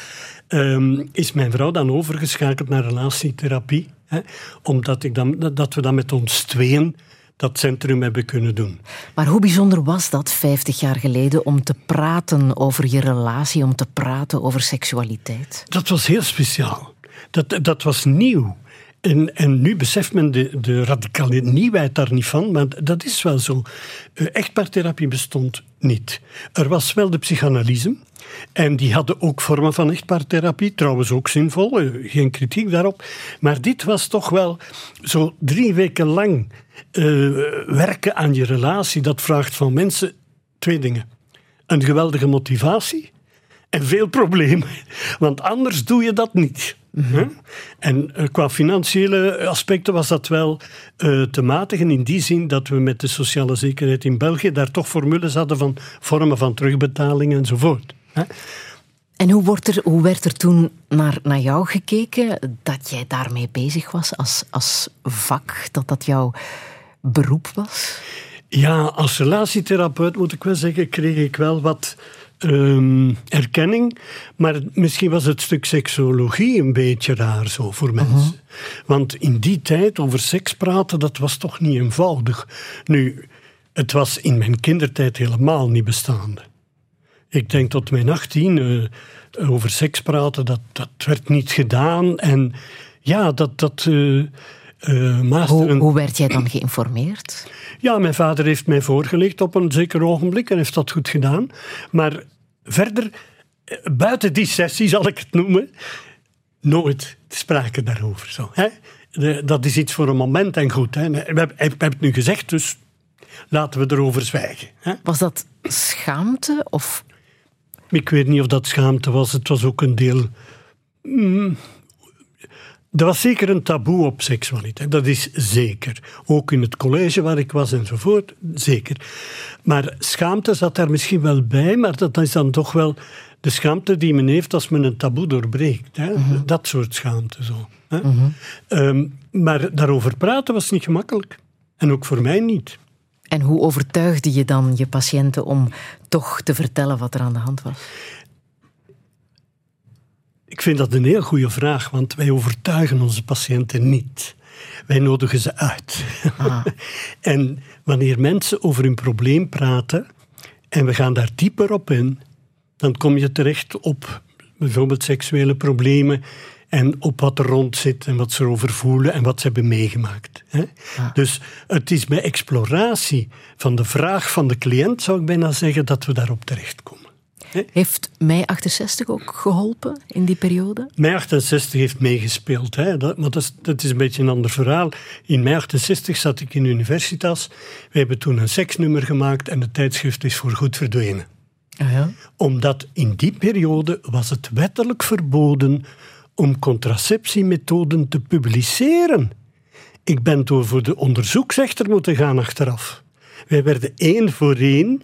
um, is mijn vrouw dan overgeschakeld naar relatietherapie. Hè, omdat ik dan, dat we dan met ons tweeën dat centrum hebben kunnen doen. Maar hoe bijzonder was dat 50 jaar geleden om te praten over je relatie, om te praten over seksualiteit? Dat was heel speciaal. Dat, dat was nieuw. En, en nu beseft men de, de radicale nieuwheid daar niet van, maar dat is wel zo. Uh, echtpaartherapie bestond niet. Er was wel de psychanalyse, en die hadden ook vormen van echtpaartherapie, trouwens ook zinvol, uh, geen kritiek daarop. Maar dit was toch wel zo drie weken lang uh, werken aan je relatie. Dat vraagt van mensen twee dingen: een geweldige motivatie en veel problemen. Want anders doe je dat niet. Mhm. En uh, qua financiële aspecten was dat wel uh, te matigen in die zin dat we met de sociale zekerheid in België daar toch formules hadden van vormen van terugbetaling enzovoort. Hè? En hoe, wordt er, hoe werd er toen naar, naar jou gekeken dat jij daarmee bezig was als, als vak, dat dat jouw beroep was? Ja, als relatietherapeut moet ik wel zeggen, kreeg ik wel wat um, erkenning. Maar misschien was het stuk seksologie een beetje raar zo voor mensen. Uh-huh. Want in die tijd over seks praten, dat was toch niet eenvoudig. Nu, het was in mijn kindertijd helemaal niet bestaande. Ik denk tot mijn 18 uh, over seks praten, dat, dat werd niet gedaan. En ja, dat. dat uh, uh, hoe, hoe, werd jij dan geïnformeerd? [clears throat] Ja, mijn vader heeft mij voorgelegd op een zeker ogenblik en heeft dat goed gedaan. Maar verder, eh, buiten die sessie zal ik het noemen, nooit sprake daarover. Zo, hè? dat is iets voor een moment en goed. Hè? We, hebben het nu gezegd, dus laten we erover zwijgen. Hè? Was dat schaamte? Of? Ik weet niet of dat schaamte was. Het was ook een deel. Mm, er was zeker een taboe op seksualiteit, dat is zeker. Ook in het college waar ik was enzovoort, zeker. Maar schaamte zat daar misschien wel bij, maar dat is dan toch wel de schaamte die men heeft als men een taboe doorbreekt. Hè? Mhm. Dat soort schaamte zo. Hè? Mhm. Ehm, maar daarover praten was niet gemakkelijk. En ook voor mij niet. En hoe overtuigde je dan je patiënten om toch te vertellen wat er aan de hand was? Ik vind dat een heel goede vraag, want wij overtuigen onze patiënten niet. Wij nodigen ze uit. Ah. [laughs] en wanneer mensen over hun probleem praten en we gaan daar dieper op in, dan kom je terecht op bijvoorbeeld seksuele problemen en op wat er rond zit en wat ze erover voelen en wat ze hebben meegemaakt. Ah. Dus het is bij exploratie van de vraag van de cliënt, zou ik bijna zeggen, dat we daarop terechtkomen. Heeft mei 68 ook geholpen in die periode? Mei 68 heeft meegespeeld, hè. Dat, maar dat is, dat is een beetje een ander verhaal. In mei 68 zat ik in Universitas. We hebben toen een seksnummer gemaakt en het tijdschrift is voorgoed verdwenen. Ah ja? Omdat in die periode was het wettelijk verboden om contraceptiemethoden te publiceren. Ik ben toen voor de onderzoeksrechter moeten gaan achteraf. Wij werden één voor één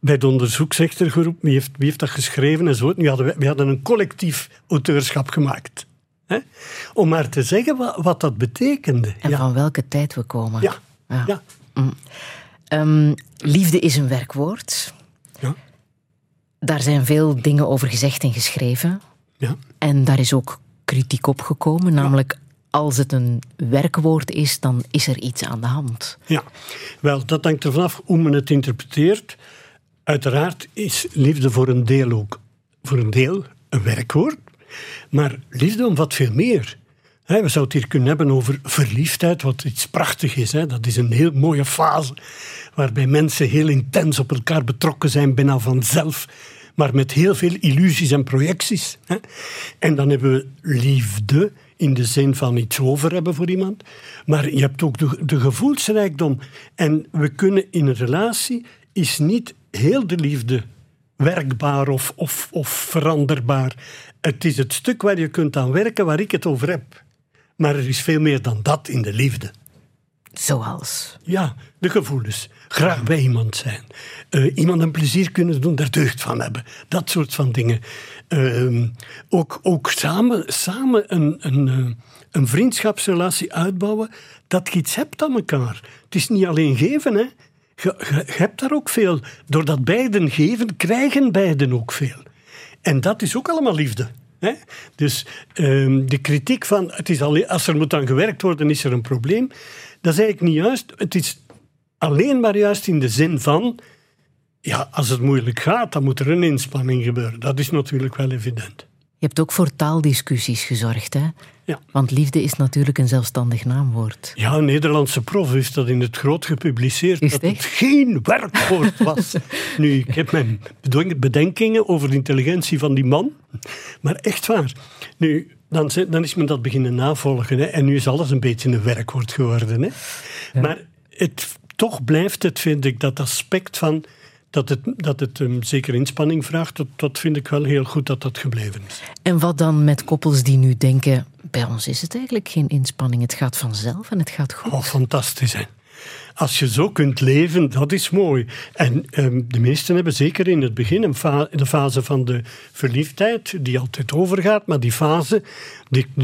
bij de onderzoeksrechtergroep, wie heeft, wie heeft dat geschreven en zo. Nu hadden we, we hadden een collectief auteurschap gemaakt. Hè? Om maar te zeggen wat, wat dat betekende. En van welke tijd we komen. Ja. ja. Mm. Ehm, liefde is een werkwoord. Ja. Daar zijn veel dingen over gezegd en geschreven. Ja. En daar is ook kritiek op gekomen, namelijk als het een werkwoord is, dan is er iets aan de hand. Ja, wel, dat hangt ervan af hoe men het interpreteert. Uiteraard is liefde voor een deel ook voor een deel een werkwoord, maar liefde omvat veel meer. we zouden het hier kunnen hebben over verliefdheid, wat iets prachtig is. Dat is een heel mooie fase waarbij mensen heel intens op elkaar betrokken zijn, bijna vanzelf, maar met heel veel illusies en projecties. En dan hebben we liefde in de zin van iets over hebben voor iemand, maar je hebt ook de, de gevoelsrijkdom. En we kunnen in een relatie is niet heel de liefde werkbaar of, of, of veranderbaar. Het is het stuk waar je kunt aan werken waar ik het over heb. Maar er is veel meer dan dat in de liefde. Zoals? Ja, de gevoelens. Graag bij iemand zijn. Uh, iemand een plezier kunnen doen, daar deugd van hebben. Dat soort van dingen. Uh, ook ook samen, samen een, een, uh, een vriendschapsrelatie uitbouwen, dat je iets hebt aan elkaar. Het is niet alleen geven, hè. Je, hebt daar ook veel. Doordat beiden geven, krijgen beiden ook veel. En dat is ook allemaal liefde. Hè? Dus um, de kritiek van het is alleen, als er moet aan gewerkt worden, is er een probleem. Dat is eigenlijk niet juist. Het is alleen maar juist in de zin van. Ja, als het moeilijk gaat, dan moet er een inspanning gebeuren. Dat is natuurlijk wel evident. Je hebt ook voor taaldiscussies gezorgd, hè? Ja. Want liefde is natuurlijk een zelfstandig naamwoord. Ja, een Nederlandse prof heeft dat in het groot gepubliceerd. Dat het het geen werkwoord was. [laughs] nu, ik heb mijn bedenkingen over de intelligentie van die man. Maar echt waar. Nu, dan, dan is men dat beginnen navolgen. Hè, en nu is alles een beetje een werkwoord geworden. Hè. Ja. Maar het, toch blijft het, vind ik, dat aspect van dat het, dat het um, zeker inspanning vraagt, dat, dat vind ik wel heel goed dat dat gebleven is. En wat dan met koppels die nu denken, bij ons is het eigenlijk geen inspanning, het gaat vanzelf en het gaat goed. Oh, fantastisch hè. Als je zo kunt leven, dat is mooi. En um, de meesten hebben zeker in het begin een de fase van de verliefdheid, die altijd overgaat, maar die fase,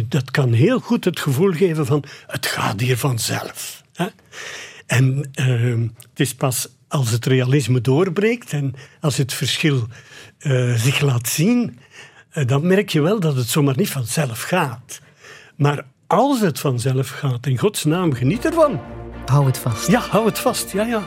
dat kan heel goed het gevoel geven van het gaat hier vanzelf. Hè? En uh, het is pas als het realisme doorbreekt en als het verschil uh, zich laat zien, uh, dan merk je wel dat het zomaar niet vanzelf gaat. Maar als het vanzelf gaat, in Gods naam, geniet ervan. Hou het vast. Ja, hou het vast, ja, ja.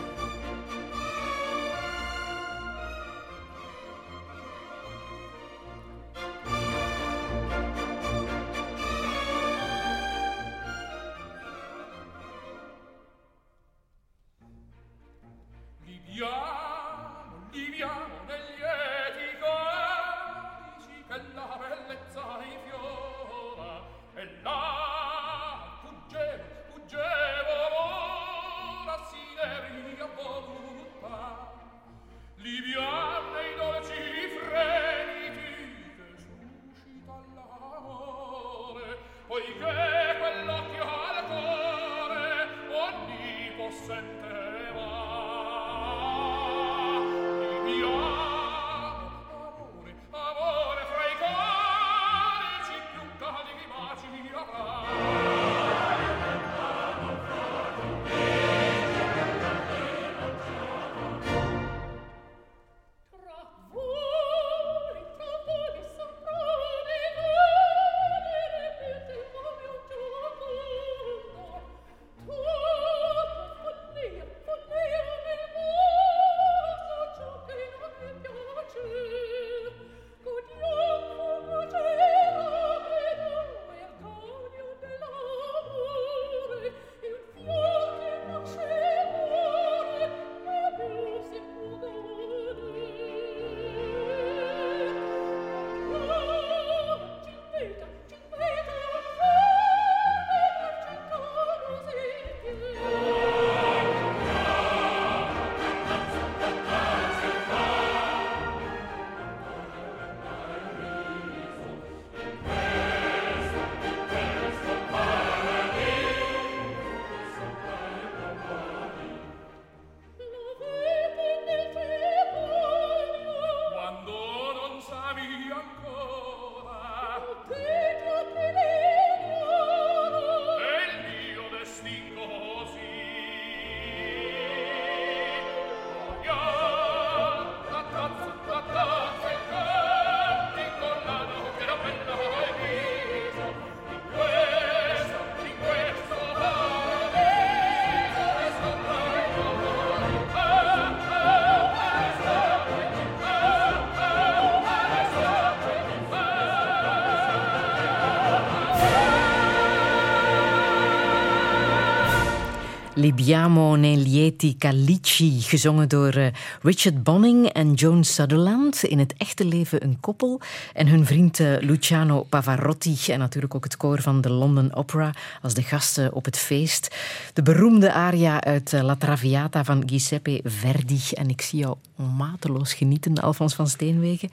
Libiamo Lieti Calici, gezongen door uh, Richard Bonning en Joan Sutherland. In het echte leven een koppel. En hun vriend uh, Luciano Pavarotti en natuurlijk ook het koor van de London Opera als de gasten op het feest. De beroemde aria uit uh, La Traviata van Giuseppe Verdi. En ik zie jou mateloos genieten, Alfons van Steenwegen.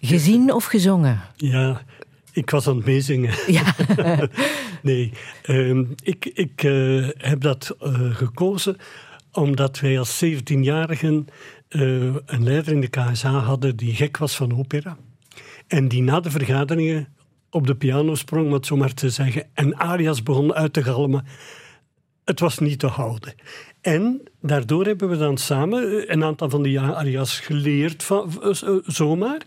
Gezien of gezongen? Ja, ik was aan het meezingen. Ja. [laughs] nee, uh, ik, ik uh, heb dat uh, gekozen omdat wij als 17-jarigen uh, een leider in de KSA hadden die gek was van opera. En die na de vergaderingen op de piano sprong, om het zo maar te zeggen, en arias begon uit te galmen. Het was niet te houden. En daardoor hebben we dan samen een aantal van die arias geleerd, van, zomaar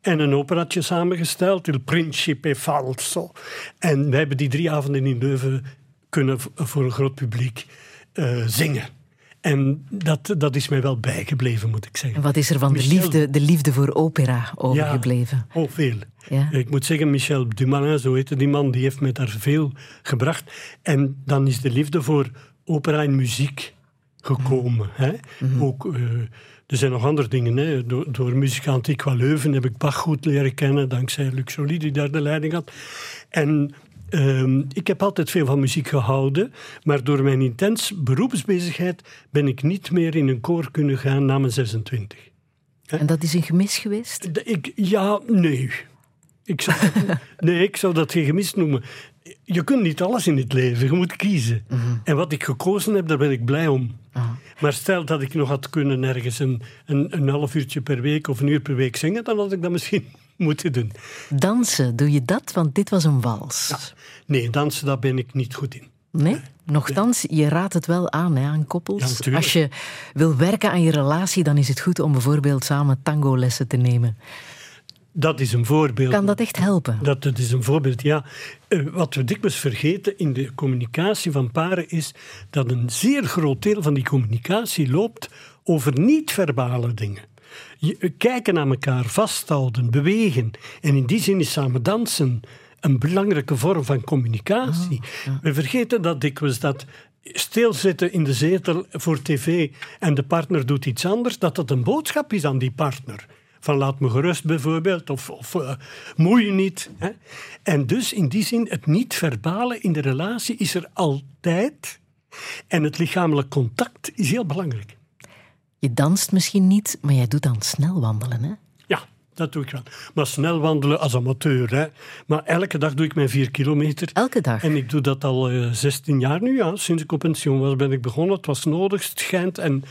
en een operatje samengesteld, Il Principe Falso. En wij hebben die drie avonden in Leuven kunnen voor een groot publiek uh, zingen. En dat, dat is mij wel bijgebleven, moet ik zeggen. En wat is er van Michel... de, liefde, de liefde voor opera overgebleven? Ja, oh, veel. Ja. Ik moet zeggen, Michel Dumoulin, zo heette die man, die heeft mij daar veel gebracht. En dan is de liefde voor opera en muziek gekomen. Mm. Hè? Mm. Ook... Uh, er zijn nog andere dingen. Hè. Door, door muzikant Antiqua Leuven heb ik Bach goed leren kennen, dankzij Luc Joly, die daar de leiding had. En um, ik heb altijd veel van muziek gehouden, maar door mijn intens beroepsbezigheid ben ik niet meer in een koor kunnen gaan na mijn 26. En dat is een gemis geweest? Ik, ja, nee. Ik zou, [laughs] nee, ik zou dat geen gemis noemen. Je kunt niet alles in het leven, je moet kiezen. Mm -hmm. En wat ik gekozen heb, daar ben ik blij om. -huh. Maar stel dat ik nog had kunnen ergens een, een, een half uurtje per week of een uur per week zingen, dan had ik dat misschien [laughs] moeten doen. Dansen, doe je dat? Want dit was een wals. Ja. Nee, dansen, daar ben ik niet goed in. Nee? Nochtans, je raadt het wel aan hè, aan koppels. Ja, Als je wil werken aan je relatie, dan is het goed om bijvoorbeeld samen tango-lessen te nemen. Dat is een voorbeeld. Kan dat echt helpen? Dat, dat is een voorbeeld, ja. Uh, wat we dikwijls vergeten in de communicatie van paren is dat een zeer groot deel van die communicatie loopt over niet-verbale dingen. Je, uh, kijken naar elkaar, vasthouden, bewegen. En in die zin is samen dansen een belangrijke vorm van communicatie. Oh, ja. We vergeten dat dikwijls dat stilzitten in de zetel voor tv en de partner doet iets anders, dat dat een boodschap is aan die partner van laat me gerust bijvoorbeeld, of, of uh, moei je niet. Hè? En dus in die zin, het niet-verbale in de relatie is er altijd. En het lichamelijk contact is heel belangrijk. Je danst misschien niet, maar jij doet dan snel wandelen, hè? Ja, dat doe ik wel. Maar snel wandelen als amateur, hè. Maar elke dag doe ik mijn vier kilometer. Elke dag? En ik doe dat al uh, 16 jaar nu, ja. Sinds ik op pensioen was ben ik begonnen. Het was nodig, het schijnt. En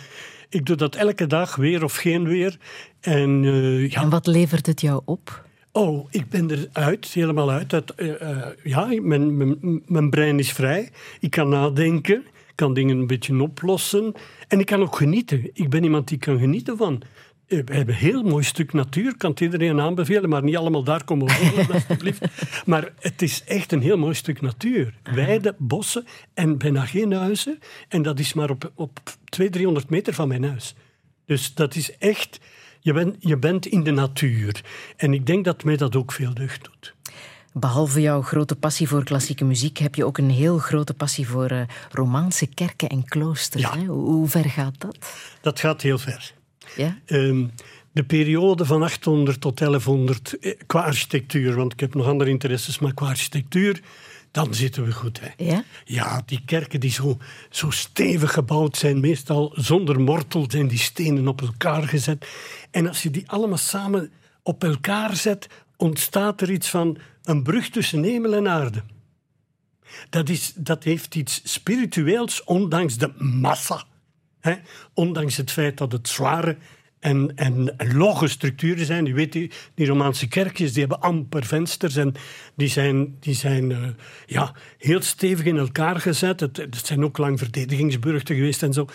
ik doe dat elke dag, weer of geen weer. En, uh, ja. en wat levert het jou op? Oh, ik ben eruit, helemaal uit. Dat, uh, uh, ja, mijn, mijn, mijn, brein is vrij. Ik kan nadenken, ik kan dingen een beetje oplossen. En ik kan ook genieten. Ik ben iemand die kan genieten van. We hebben een heel mooi stuk natuur, kan het iedereen aanbevelen, maar niet allemaal daar komen wonen, [laughs] alsjeblieft. Maar het is echt een heel mooi stuk natuur. Weiden, bossen en bijna geen huizen. En dat is maar op, op 200, 300 meter van mijn huis. Dus dat is echt, je, ben, je bent in de natuur. En ik denk dat mij dat ook veel deugd doet. Behalve jouw grote passie voor klassieke muziek heb je ook een heel grote passie voor uh, romaanse kerken en kloosters. Ja. Hè? Hoe ver gaat dat? Dat gaat heel ver. Ja? Um, de periode van 800 tot 1100 qua architectuur, want ik heb nog andere interesses, maar qua architectuur, dan zitten we goed. Hè. Ja? ja, die kerken die zo, zo stevig gebouwd zijn, meestal zonder mortel, zijn die stenen op elkaar gezet. En als je die allemaal samen op elkaar zet, ontstaat er iets van een brug tussen hemel en aarde. Dat, is, dat heeft iets spiritueels, ondanks de massa. Hè? Ondanks het feit dat het zware en, en logge structuren zijn. Je weet, die, Romaanse kerkjes die hebben amper vensters en die zijn, die zijn uh, ja, heel stevig in elkaar gezet. Het, het zijn ook lang verdedigingsburchten geweest en zo.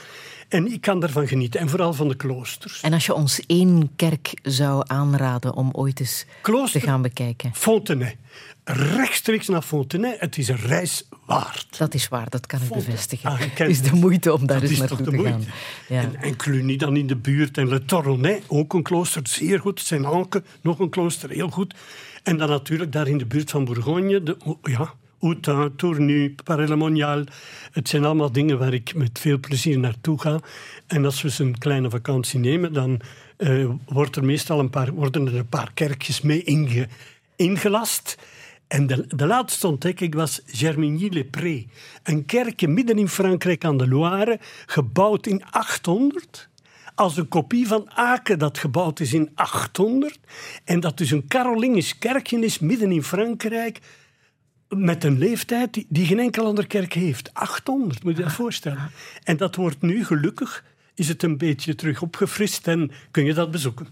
En ik kan daarvan genieten. En vooral van de kloosters. En als je ons één kerk zou aanraden om ooit eens Klooster, te gaan bekijken? Fontenay. Rechtstreeks naar Fontenay. Het is een reis waard. Dat is waar, dat kan ik Fontenay. bevestigen. Ah, het [laughs] is de moeite om daar dat eens naartoe te gaan. Ja. En, en Cluny dan in de buurt. En Le Tournai, ook een klooster, zeer goed. Saint-Anke, nog een klooster, heel goed. En dan natuurlijk daar in de buurt van Bourgogne, de, ja, Outin, Tournu, Parelemonial. Het zijn allemaal dingen waar ik met veel plezier naartoe ga. En als we eens een kleine vakantie nemen, dan uh, wordt er meestal een paar, worden er een paar kerkjes mee inge, ingelast. En de, de laatste ontdek ik was Germigny-les-Prés. Een kerkje midden in Frankrijk aan de Loire, gebouwd in 800 als een kopie van Aken, dat gebouwd is in 800. En dat dus een Carolingisch kerkje is midden in Frankrijk. Met een leeftijd die, geen enkel andere kerk heeft. 800, moet je je dat voorstellen. En dat wordt nu gelukkig, is het een beetje terug opgefrist en kun je dat bezoeken.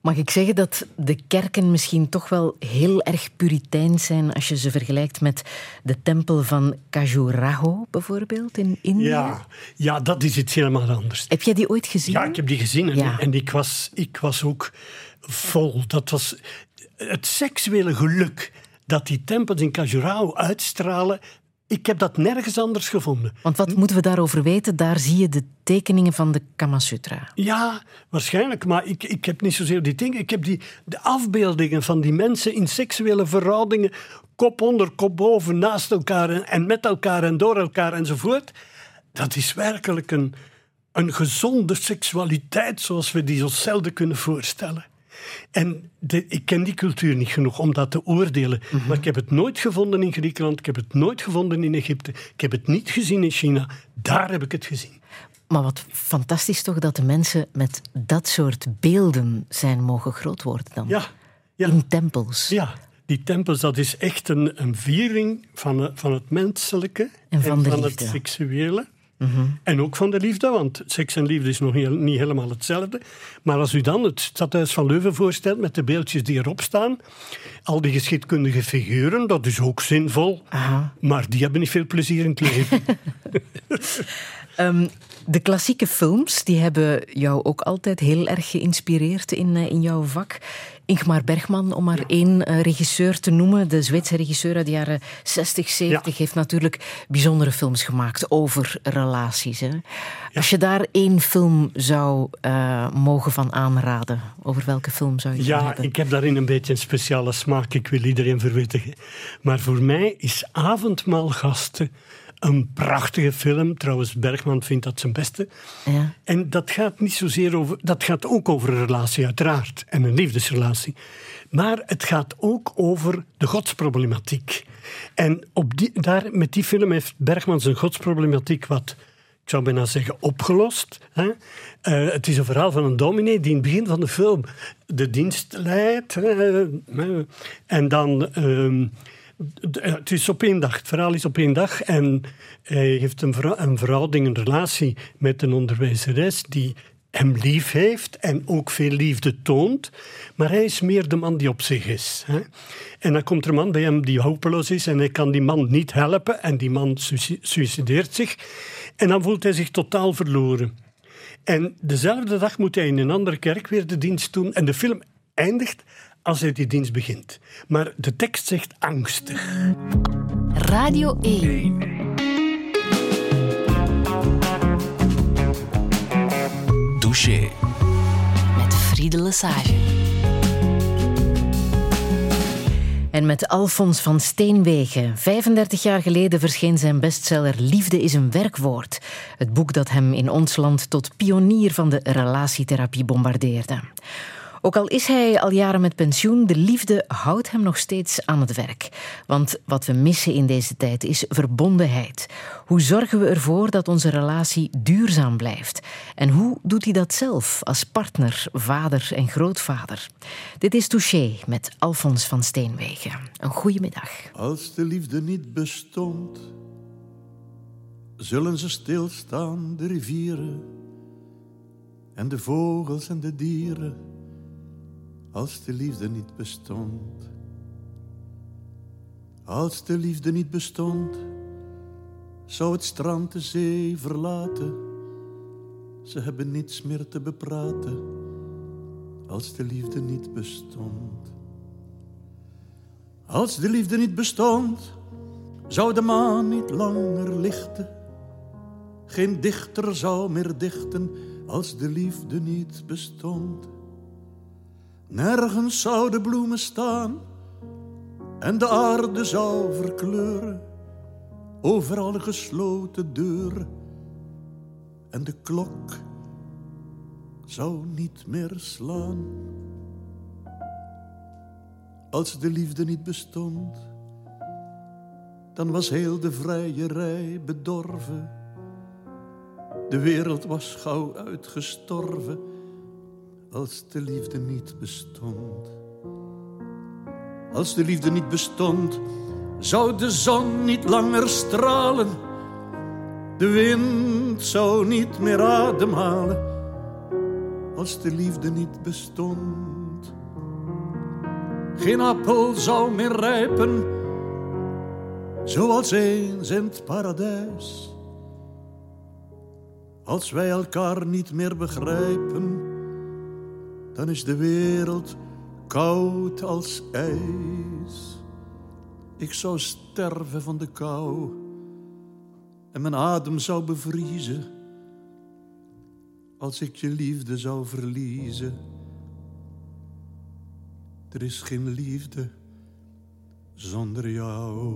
Mag ik zeggen dat de kerken misschien toch wel heel erg puriteins zijn als je ze vergelijkt met de tempel van Khajuraho bijvoorbeeld in India? Ja, ja, dat is iets helemaal anders. Heb jij die ooit gezien? Ja, ik heb die gezien en, en ik, was, ik was ook vol. Dat was het seksuele geluk dat die tempels in Khajuraho uitstralen, ik heb dat nergens anders gevonden. Want wat moeten we daarover weten? Daar zie je de tekeningen van de Kama Sutra. Ja, waarschijnlijk. Maar ik, ik heb niet zozeer die dingen. Ik heb die, de afbeeldingen van die mensen in seksuele verhoudingen. Kop onder, kop boven, naast elkaar en, en met elkaar en door elkaar enzovoort. Dat is werkelijk een, een gezonde seksualiteit zoals we die ons zelden kunnen voorstellen. En ik ken die cultuur niet genoeg om dat te oordelen. Mhm. Maar ik heb het nooit gevonden in Griekenland, ik heb het nooit gevonden in Egypte, ik heb het niet gezien in China. Daar heb ik het gezien. Maar wat fantastisch toch dat de mensen met dat soort beelden zijn mogen groot worden dan. Ja. ja. In tempels. Ja, die tempels, dat is echt een, een viering van, van het menselijke en van, van het seksuele. En ook van de liefde, want seks en liefde is nog niet, helemaal hetzelfde. Maar als u dan het stadhuis van Leuven voorstelt met de beeldjes die erop staan, al die geschiedkundige figuren, dat is ook zinvol. Maar die hebben niet veel plezier in het leven. [laughs] Ehm, de klassieke films die hebben jou ook altijd heel erg geïnspireerd in, eh, in jouw vak. Ingmar Bergman, om maar één eh, regisseur te noemen. De Zweedse regisseur uit de jaren 60, 70 heeft natuurlijk bijzondere films gemaakt over relaties. Hè? Als je daar één film zou uh, mogen van aanraden, over welke film zou je ja, hebben? Ja, ik heb daarin een beetje een speciale smaak. Ik wil iedereen verwittigen. Maar voor mij is Avondmaalgasten een prachtige film. Trouwens, Bergman vindt dat zijn beste. Ja. En dat gaat niet zozeer over. Dat gaat ook over een relatie, uiteraard. En een liefdesrelatie. Maar het gaat ook over de godsproblematiek. En op die, daar, met die film heeft Bergman zijn godsproblematiek wat ik zou bijna zeggen, opgelost. Hè? Uh, het is een verhaal van een dominee die in het begin van de film de dienst leidt. en dan uh, het is op één dag. Het verhaal is op één dag. En hij heeft een, een verhouding, een relatie met een onderwijzeres die hem lief heeft en ook veel liefde toont. Maar hij is meer de man die op zich is. Hè? En dan komt er een man bij hem die hopeloos is en hij kan die man niet helpen. En die man suicideert zich. En dan voelt hij zich totaal verloren. En dezelfde dag moet hij in een andere kerk weer de dienst doen. En de film eindigt als hij die dienst begint. Maar de tekst zegt angstig. Radio 1. Douche. Met Friede Lesage. En met Alfons van Steenwegen. 35 jaar geleden verscheen zijn bestseller Liefde is een werkwoord. Het boek dat hem in ons land tot pionier van de relatietherapie bombardeerde. Ook al is hij al jaren met pensioen, de liefde houdt hem nog steeds aan het werk. Want wat we missen in deze tijd is verbondenheid. Hoe zorgen we ervoor dat onze relatie duurzaam blijft? En hoe doet hij dat zelf als partner, vader en grootvader? Dit is Touché met Alfons van Steenwegen. Een goede middag. Als de liefde niet bestond, zullen ze stilstaan, de rivieren en de vogels en de dieren als de liefde niet bestond. Als de liefde niet bestond, zou het strand de zee verlaten. Ze hebben niets meer te bepraten, als de liefde niet bestond. Als de liefde niet bestond, zou de maan niet langer lichten. Geen dichter zou meer dichten, als de liefde niet bestond. Nergens zouden bloemen staan en de aarde zou verkleuren over alle gesloten deuren en de klok zou niet meer slaan. Als de liefde niet bestond, dan was heel de vrijerij bedorven. De wereld was gauw uitgestorven als de liefde niet bestond. Als de liefde niet bestond, zou de zon niet langer stralen. De wind zou niet meer ademhalen. Als de liefde niet bestond. Geen appel zou meer rijpen, zoals eens in het paradijs. Als wij elkaar niet meer begrijpen, dan is de wereld koud als ijs. Ik zou sterven van de kou en mijn adem zou bevriezen als ik je liefde zou verliezen. Er is geen liefde zonder jou.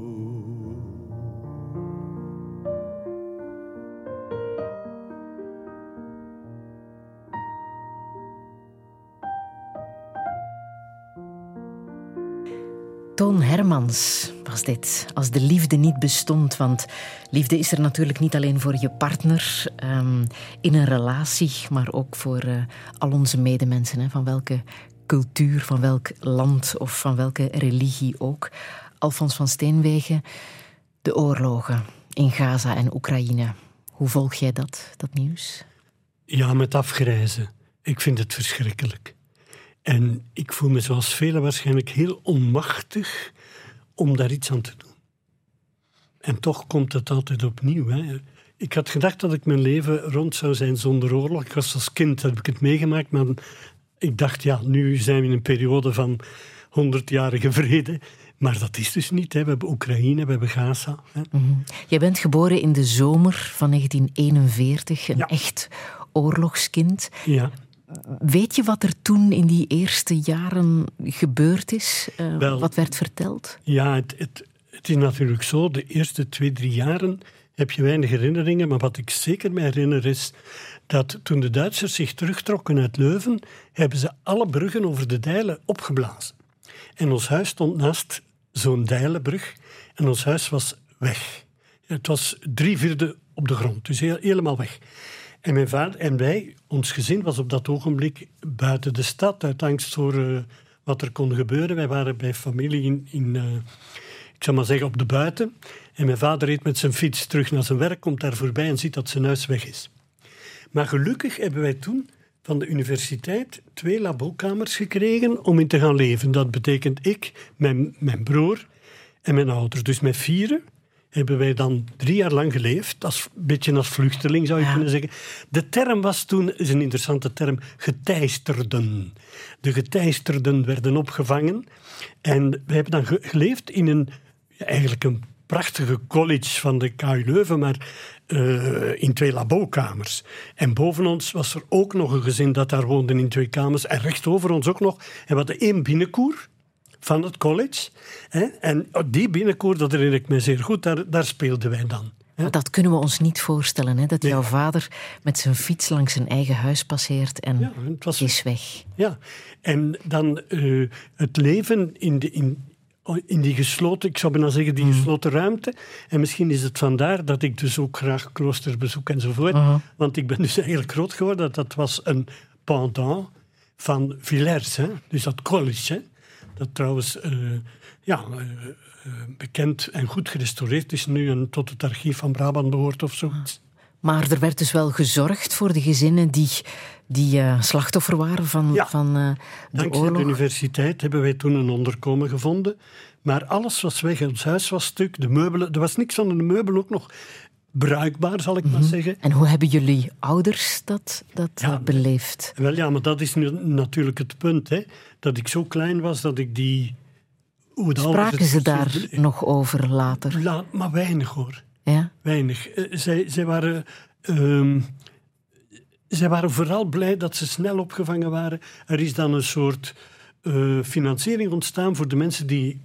Toon Hermans was dit. Als de liefde niet bestond. Want liefde is er natuurlijk niet alleen voor je partner um, in een relatie, maar ook voor uh, al onze medemensen. Hè, van welke cultuur, van welk land of van welke religie ook. Alfons van Steenwegen, de oorlogen in Gaza en Oekraïne. Hoe volg jij dat, dat nieuws? Ja, met afgrijzen. Ik vind het verschrikkelijk. En ik voel me zoals velen waarschijnlijk heel onmachtig om daar iets aan te doen. En toch komt het altijd opnieuw. Hè. Ik had gedacht dat ik mijn leven rond zou zijn zonder oorlog. Ik was als kind, heb ik het meegemaakt, maar ik dacht, ja, nu zijn we in een periode van honderdjarige vrede. Maar dat is dus niet. Hè. We hebben Oekraïne, we hebben Gaza. Hè. Mm Jij bent geboren in de zomer van 1941, een echt oorlogskind. Ja. Weet je wat er toen in die eerste jaren gebeurd is? Uh, Wel, wat werd verteld? Ja, het, het, het, is natuurlijk zo. De eerste twee, drie jaren heb je weinig herinneringen. Maar wat ik zeker me herinner is dat toen de Duitsers zich terugtrokken uit Leuven, hebben ze alle bruggen over de Dijlen opgeblazen. En ons huis stond naast zo'n Dijlenbrug en ons huis was weg. Het was drie vierde op de grond, dus helemaal weg. En mijn vader en wij, ons gezin was op dat ogenblik buiten de stad uit angst voor uh, wat er kon gebeuren. Wij waren bij familie in, in uh, ik maar zeggen, op de buiten. En mijn vader reed met zijn fiets terug naar zijn werk, komt daar voorbij en ziet dat zijn huis weg is. Maar gelukkig hebben wij toen van de universiteit twee labokamers gekregen om in te gaan leven. Dat betekent ik, mijn, mijn broer en mijn ouders. Dus met vieren hebben wij dan drie jaar lang geleefd. Als, een beetje als vluchteling zou je kunnen zeggen. De term was toen, is een interessante term, geteisterden. De geteisterden werden opgevangen. En we hebben dan geleefd in een, eigenlijk een prachtige college van de KU Leuven, maar uh, in twee labokamers. En boven ons was er ook nog een gezin dat daar woonde in twee kamers. En recht over ons ook nog. En we hadden één binnenkoer van het college. Hè? En die binnenkoer, dat herinner ik me zeer goed, daar, daar speelden wij dan. Maar dat kunnen we ons niet voorstellen, hè? dat jouw vader met zijn fiets langs zijn eigen huis passeert en ja, het was, is weg. Ja, en dan uh, het leven in, de, in, in die gesloten, ik zou bijna zeggen, die mhm. gesloten ruimte. En misschien is het vandaar dat ik dus ook graag kloosters bezoek enzovoort. Uh Want ik ben dus eigenlijk groot geworden. Dat was een pendant van Villers, hè? dus dat college. Hè? Dat trouwens uh, ja, uh, bekend en goed gerestaureerd is nu en tot het archief van Brabant behoort of zoiets. Maar er werd dus wel gezorgd voor de gezinnen die, die uh, slachtoffer waren van, ja. van uh, de Dankzij oorlog. de universiteit hebben wij toen een onderkomen gevonden. Maar alles was weg. Ons huis was stuk. De meubelen, er was niks van de meubelen ook nog bruikbaar, zal ik mm -hmm. maar Mhm. zeggen. En hoe hebben jullie ouders dat, dat ja, beleefd? Wel ja, maar dat is nu natuurlijk het punt. Hè, dat ik zo klein was dat ik die... Hoe Spraken ze daar nog over later? La, maar weinig hoor. Ja? Weinig. Uh, zij, zij, waren, uh, zij waren vooral blij dat ze snel opgevangen waren. Er is dan een soort uh, financiering ontstaan voor de mensen die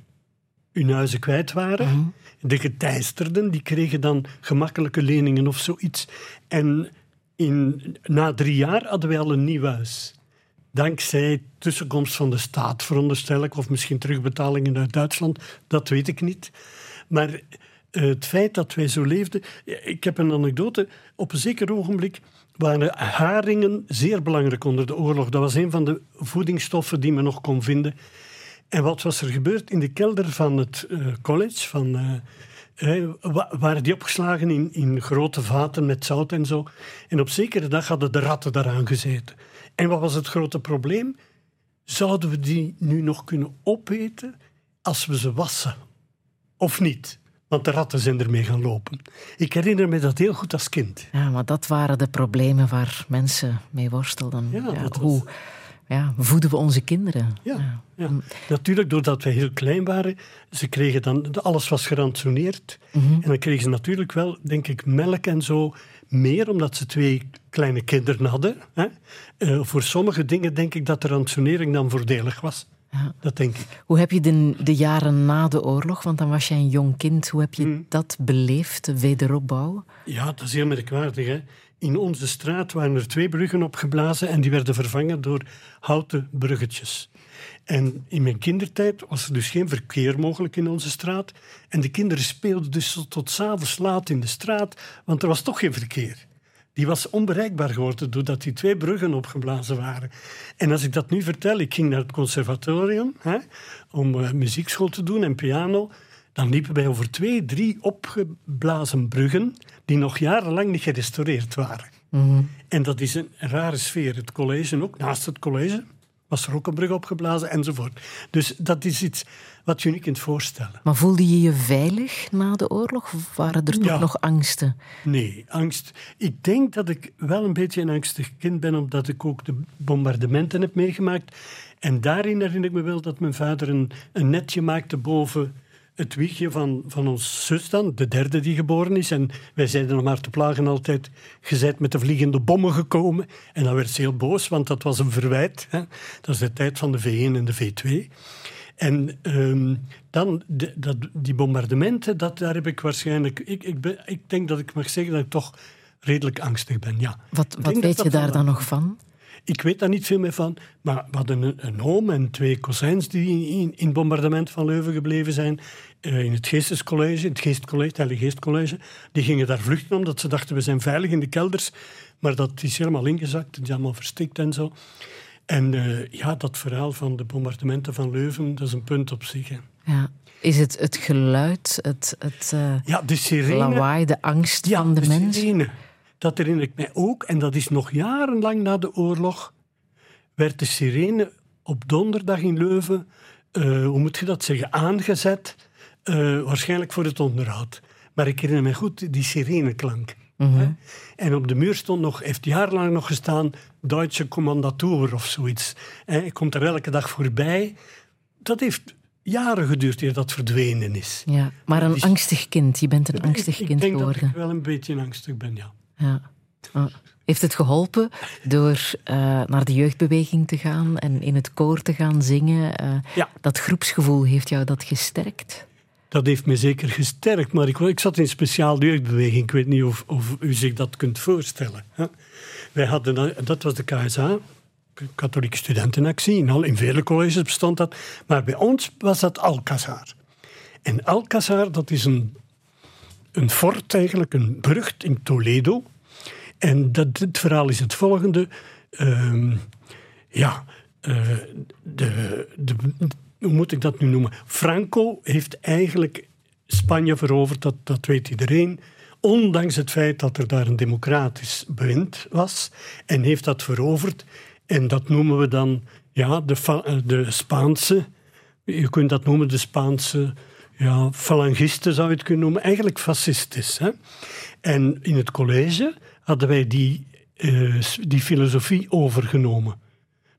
hun huizen kwijt waren. Mhm. De geteisterden, die kregen dan gemakkelijke leningen of zoiets. En in, na drie jaar hadden wij al een nieuw huis. Dankzij tussenkomst van de staat, veronderstel ik, of misschien terugbetalingen uit Duitsland, dat weet ik niet. Maar eh, het feit dat wij zo leefden. Ik heb een anekdote. Op een zeker ogenblik waren haringen zeer belangrijk onder de oorlog. Dat was een van de voedingsstoffen die men nog kon vinden. En wat was er gebeurd? In de kelder van het eh, college, van, wa- waren die opgeslagen in, in grote vaten met zout en zo. En op zekere dag hadden de ratten daaraan gezeten. En wat was het grote probleem? Zouden we die nu nog kunnen opeten als we ze wassen? Of niet? Want de ratten zijn ermee gaan lopen. Ik herinner me dat heel goed als kind. Ja, maar dat waren de problemen waar mensen mee worstelden. Ja, was- Hoe ja, voeden we onze kinderen? Ja, ja. natuurlijk doordat wij heel klein waren. Ze kregen dan, alles was gerantsoeneerd. En dan kregen ze natuurlijk wel, denk ik, melk en zo meer, omdat ze twee kleine kinderen hadden. Hè. Eh, voor sommige dingen denk ik dat de rantsoenering dan voordelig was. Ja. Dat denk ik. Hoe heb je de, de jaren na de oorlog, want dan was jij een jong kind, hoe heb je Hmm. dat beleefd, de wederopbouw? Ja, dat is heel merkwaardig. Hè? In onze straat waren er twee bruggen opgeblazen en die werden vervangen door houten bruggetjes. En in mijn kindertijd was er dus geen verkeer mogelijk in onze straat. En de kinderen speelden dus tot, s'avonds laat in de straat, want er was toch geen verkeer. Die was onbereikbaar geworden doordat die twee bruggen opgeblazen waren. En als ik dat nu vertel, ik ging naar het conservatorium hè, om eh, muziekschool te doen en piano. Dan liepen wij over twee, drie opgeblazen bruggen die nog jarenlang niet gerestaureerd waren. En dat is een rare sfeer. Het college ook, naast het college was er ook een brug opgeblazen enzovoort. Dus dat is iets wat je niet kunt voorstellen. Maar voelde je je veilig na de oorlog? Of waren er toch Ja. nog angsten? Nee, angst. Ik denk dat ik wel een beetje een angstig kind ben, omdat ik ook de bombardementen heb meegemaakt. En daarin herinner ik me wel dat mijn vader een, een netje maakte boven het wiegje van, van ons zus dan, de derde die geboren is. En wij zeiden om haar te plagen altijd, je bent met de vliegende bommen gekomen. En dan werd ze heel boos, want dat was een verwijt. Hè. Dat is de tijd van de V1 en de V2. En ehm, dan, de, dat, die bombardementen, dat, daar heb ik waarschijnlijk... Ik, ik, ben, ik denk dat ik mag zeggen dat ik toch redelijk angstig ben, ja. Wat, wat weet je daar dan nog van? Ik weet daar niet veel meer van, maar we hadden een, een oom en twee kozijns die in, in, bombardement van Leuven gebleven zijn. eh, in het Geestescollege, het Geestcollege, het Heilige Geestcollege. Die gingen daar vluchten omdat ze dachten we zijn veilig in de kelders. Maar dat is helemaal ingezakt, het is allemaal verstikt en zo. En eh, ja, dat verhaal van de bombardementen van Leuven, dat is een punt op zich. Hè. Ja. Is het het geluid, het, het eh, Ja, de sirene. lawaai, de angst Ja, van de, mens? sirene. Dat herinner ik mij ook. En dat is nog jarenlang na de oorlog. Werd de sirene op donderdag in Leuven, eh, hoe moet je dat zeggen, aangezet. eh, waarschijnlijk voor het onderhoud. Maar ik herinner me goed die sireneklank. hè. En op de muur stond nog, heeft jarenlang nog gestaan, Duitse Kommandatur of zoiets. Ik komt er elke dag voorbij. Dat heeft jaren geduurd eer dat verdwenen is. Ja, maar een Die- angstig kind. Je bent een angstig ik, ik kind denk geworden. dat ik wel een beetje angstig ben, ja. Ja. Heeft het geholpen door eh, naar de jeugdbeweging te gaan en in het koor te gaan zingen? Eh, Ja. Dat groepsgevoel, heeft jou dat gesterkt? Dat heeft me zeker gesterkt, maar ik, ik zat in een speciaal jeugdbeweging. Ik weet niet of, of u zich dat kunt voorstellen. Hè. Wij hadden, dan- dat was de KSA, Katholieke Studentenactie. In, al, in vele colleges bestond dat. Maar bij ons was dat Alcazar. En Alcazar, dat is een, een fort eigenlijk, een brug in Toledo. En dat, het verhaal is het volgende. Ehm, ja, eh, de, de, hoe moet ik dat nu noemen? Franco heeft eigenlijk Spanje veroverd, dat, dat weet iedereen. Ondanks het feit dat er daar een democratisch bewind was. En heeft dat veroverd. En dat noemen we dan ja, de, de Spaanse. Je kunt dat noemen de Spaanse ja, falangisten, zou je het kunnen noemen. Eigenlijk fascistisch. Hè? En in het college hadden wij die, eh, die filosofie overgenomen.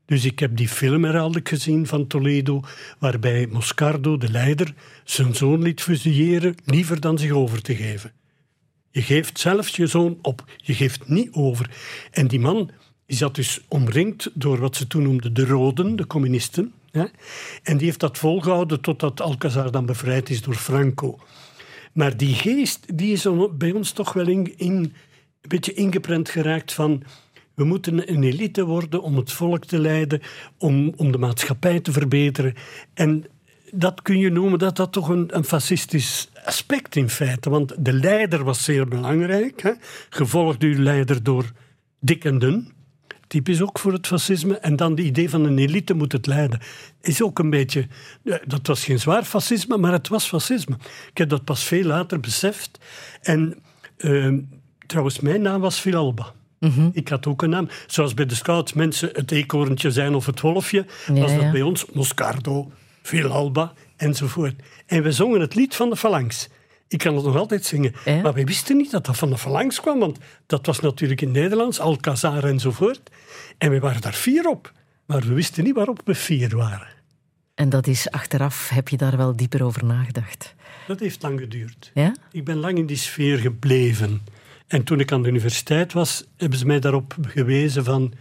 Dus ik heb die film herhaaldelijk gezien van Toledo, waarbij Moscardo, de leider, zijn zoon liet fusilleren, liever dan zich over te geven. Je geeft zelfs je zoon op, je geeft niet over. En die man zat dus omringd door wat ze toen noemden de Roden, de communisten. En die heeft dat volgehouden totdat Alcazar dan bevrijd is door Franco. Maar die geest die is bij ons toch wel in, in, een beetje ingeprent geraakt van we moeten een elite worden om het volk te leiden, om, om de maatschappij te verbeteren. En dat kun je noemen dat dat toch een, een fascistisch aspect in feite. Want de leider was zeer belangrijk. Hè? Gevolgd uw leider door dik en dun. Typisch ook voor het fascisme. En dan de idee van een elite moet het leiden. Is ook een beetje... Dat was geen zwaar fascisme, maar het was fascisme. Ik heb dat pas veel later beseft. En uh, trouwens, mijn naam was Filalba. Mhm. Ik had ook een naam. Zoals bij de scouts mensen het eekhoorntje zijn of het wolfje, was dat bij ons Moscardo, Filalba enzovoort. En we zongen het lied van de phalanx. Ik kan het nog altijd zingen. Maar we wisten niet dat dat van de phalanx kwam, want dat was natuurlijk in Nederlands, Alcazar enzovoort. En we waren daar fier op. Maar we wisten niet waarop we fier waren. En dat is achteraf, heb je daar wel dieper over nagedacht? Dat heeft lang geduurd. Ja? Ik ben lang in die sfeer gebleven. En toen ik aan de universiteit was, hebben ze mij daarop gewezen van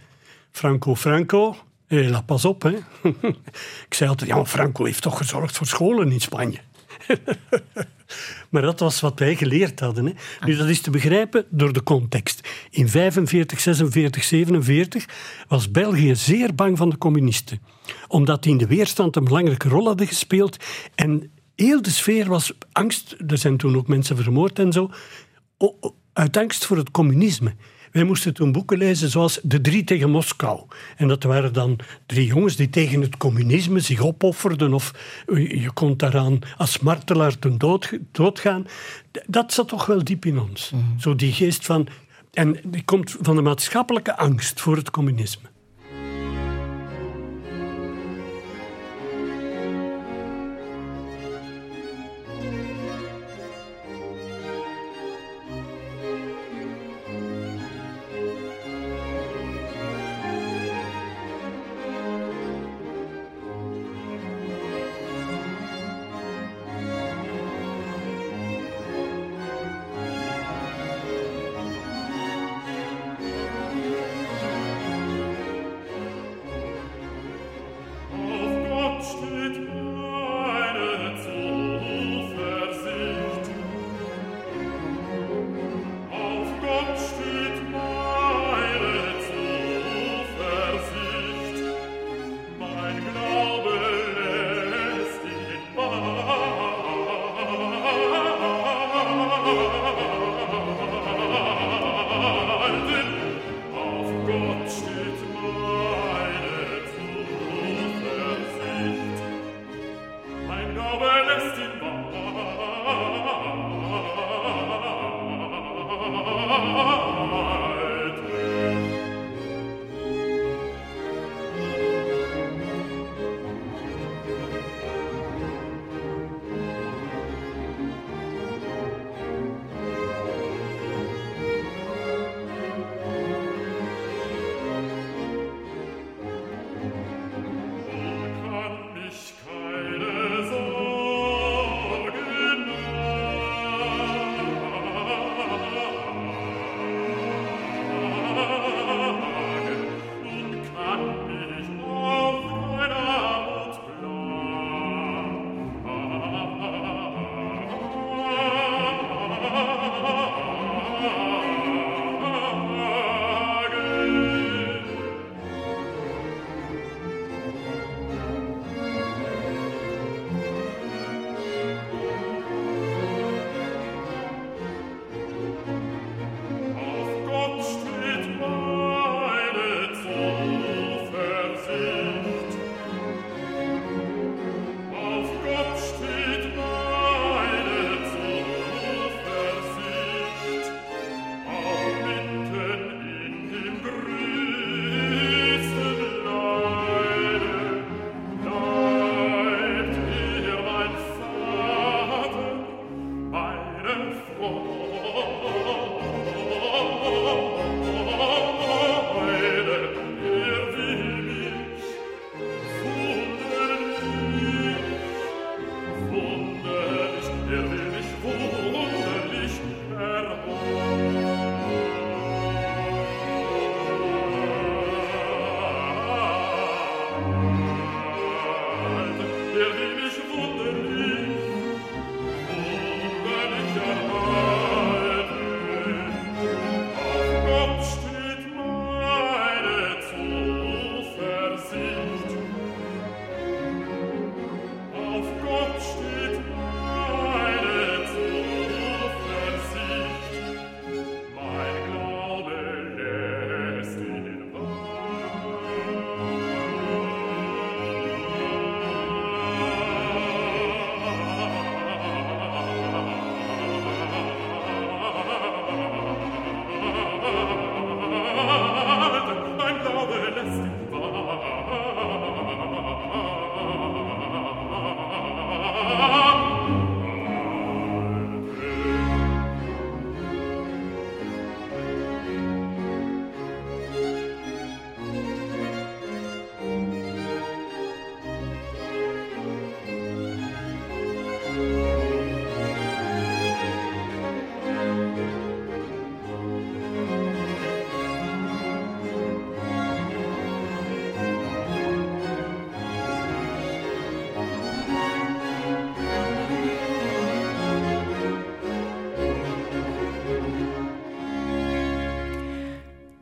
Franco Franco, eh, la pas op. Hè. [laughs] ik zei altijd, ja, Franco heeft toch gezorgd voor scholen in Spanje. [laughs] maar dat was wat wij geleerd hadden. Hè. Nu, dat is te begrijpen door de context. In 45, 46, 47 was België zeer bang van de communisten. Omdat die in de weerstand een belangrijke rol hadden gespeeld. En heel de sfeer was angst. Er zijn toen ook mensen vermoord en zo. Uit angst voor het communisme. Wij moesten toen boeken lezen zoals De Drie tegen Moskou. En dat waren dan drie jongens die tegen het communisme zich opofferden. Of je kon daaraan als martelaar ten dood, doodgaan. Dat zat toch wel diep in ons. Mhm. Zo die geest van... En die komt van de maatschappelijke angst voor het communisme. Oh!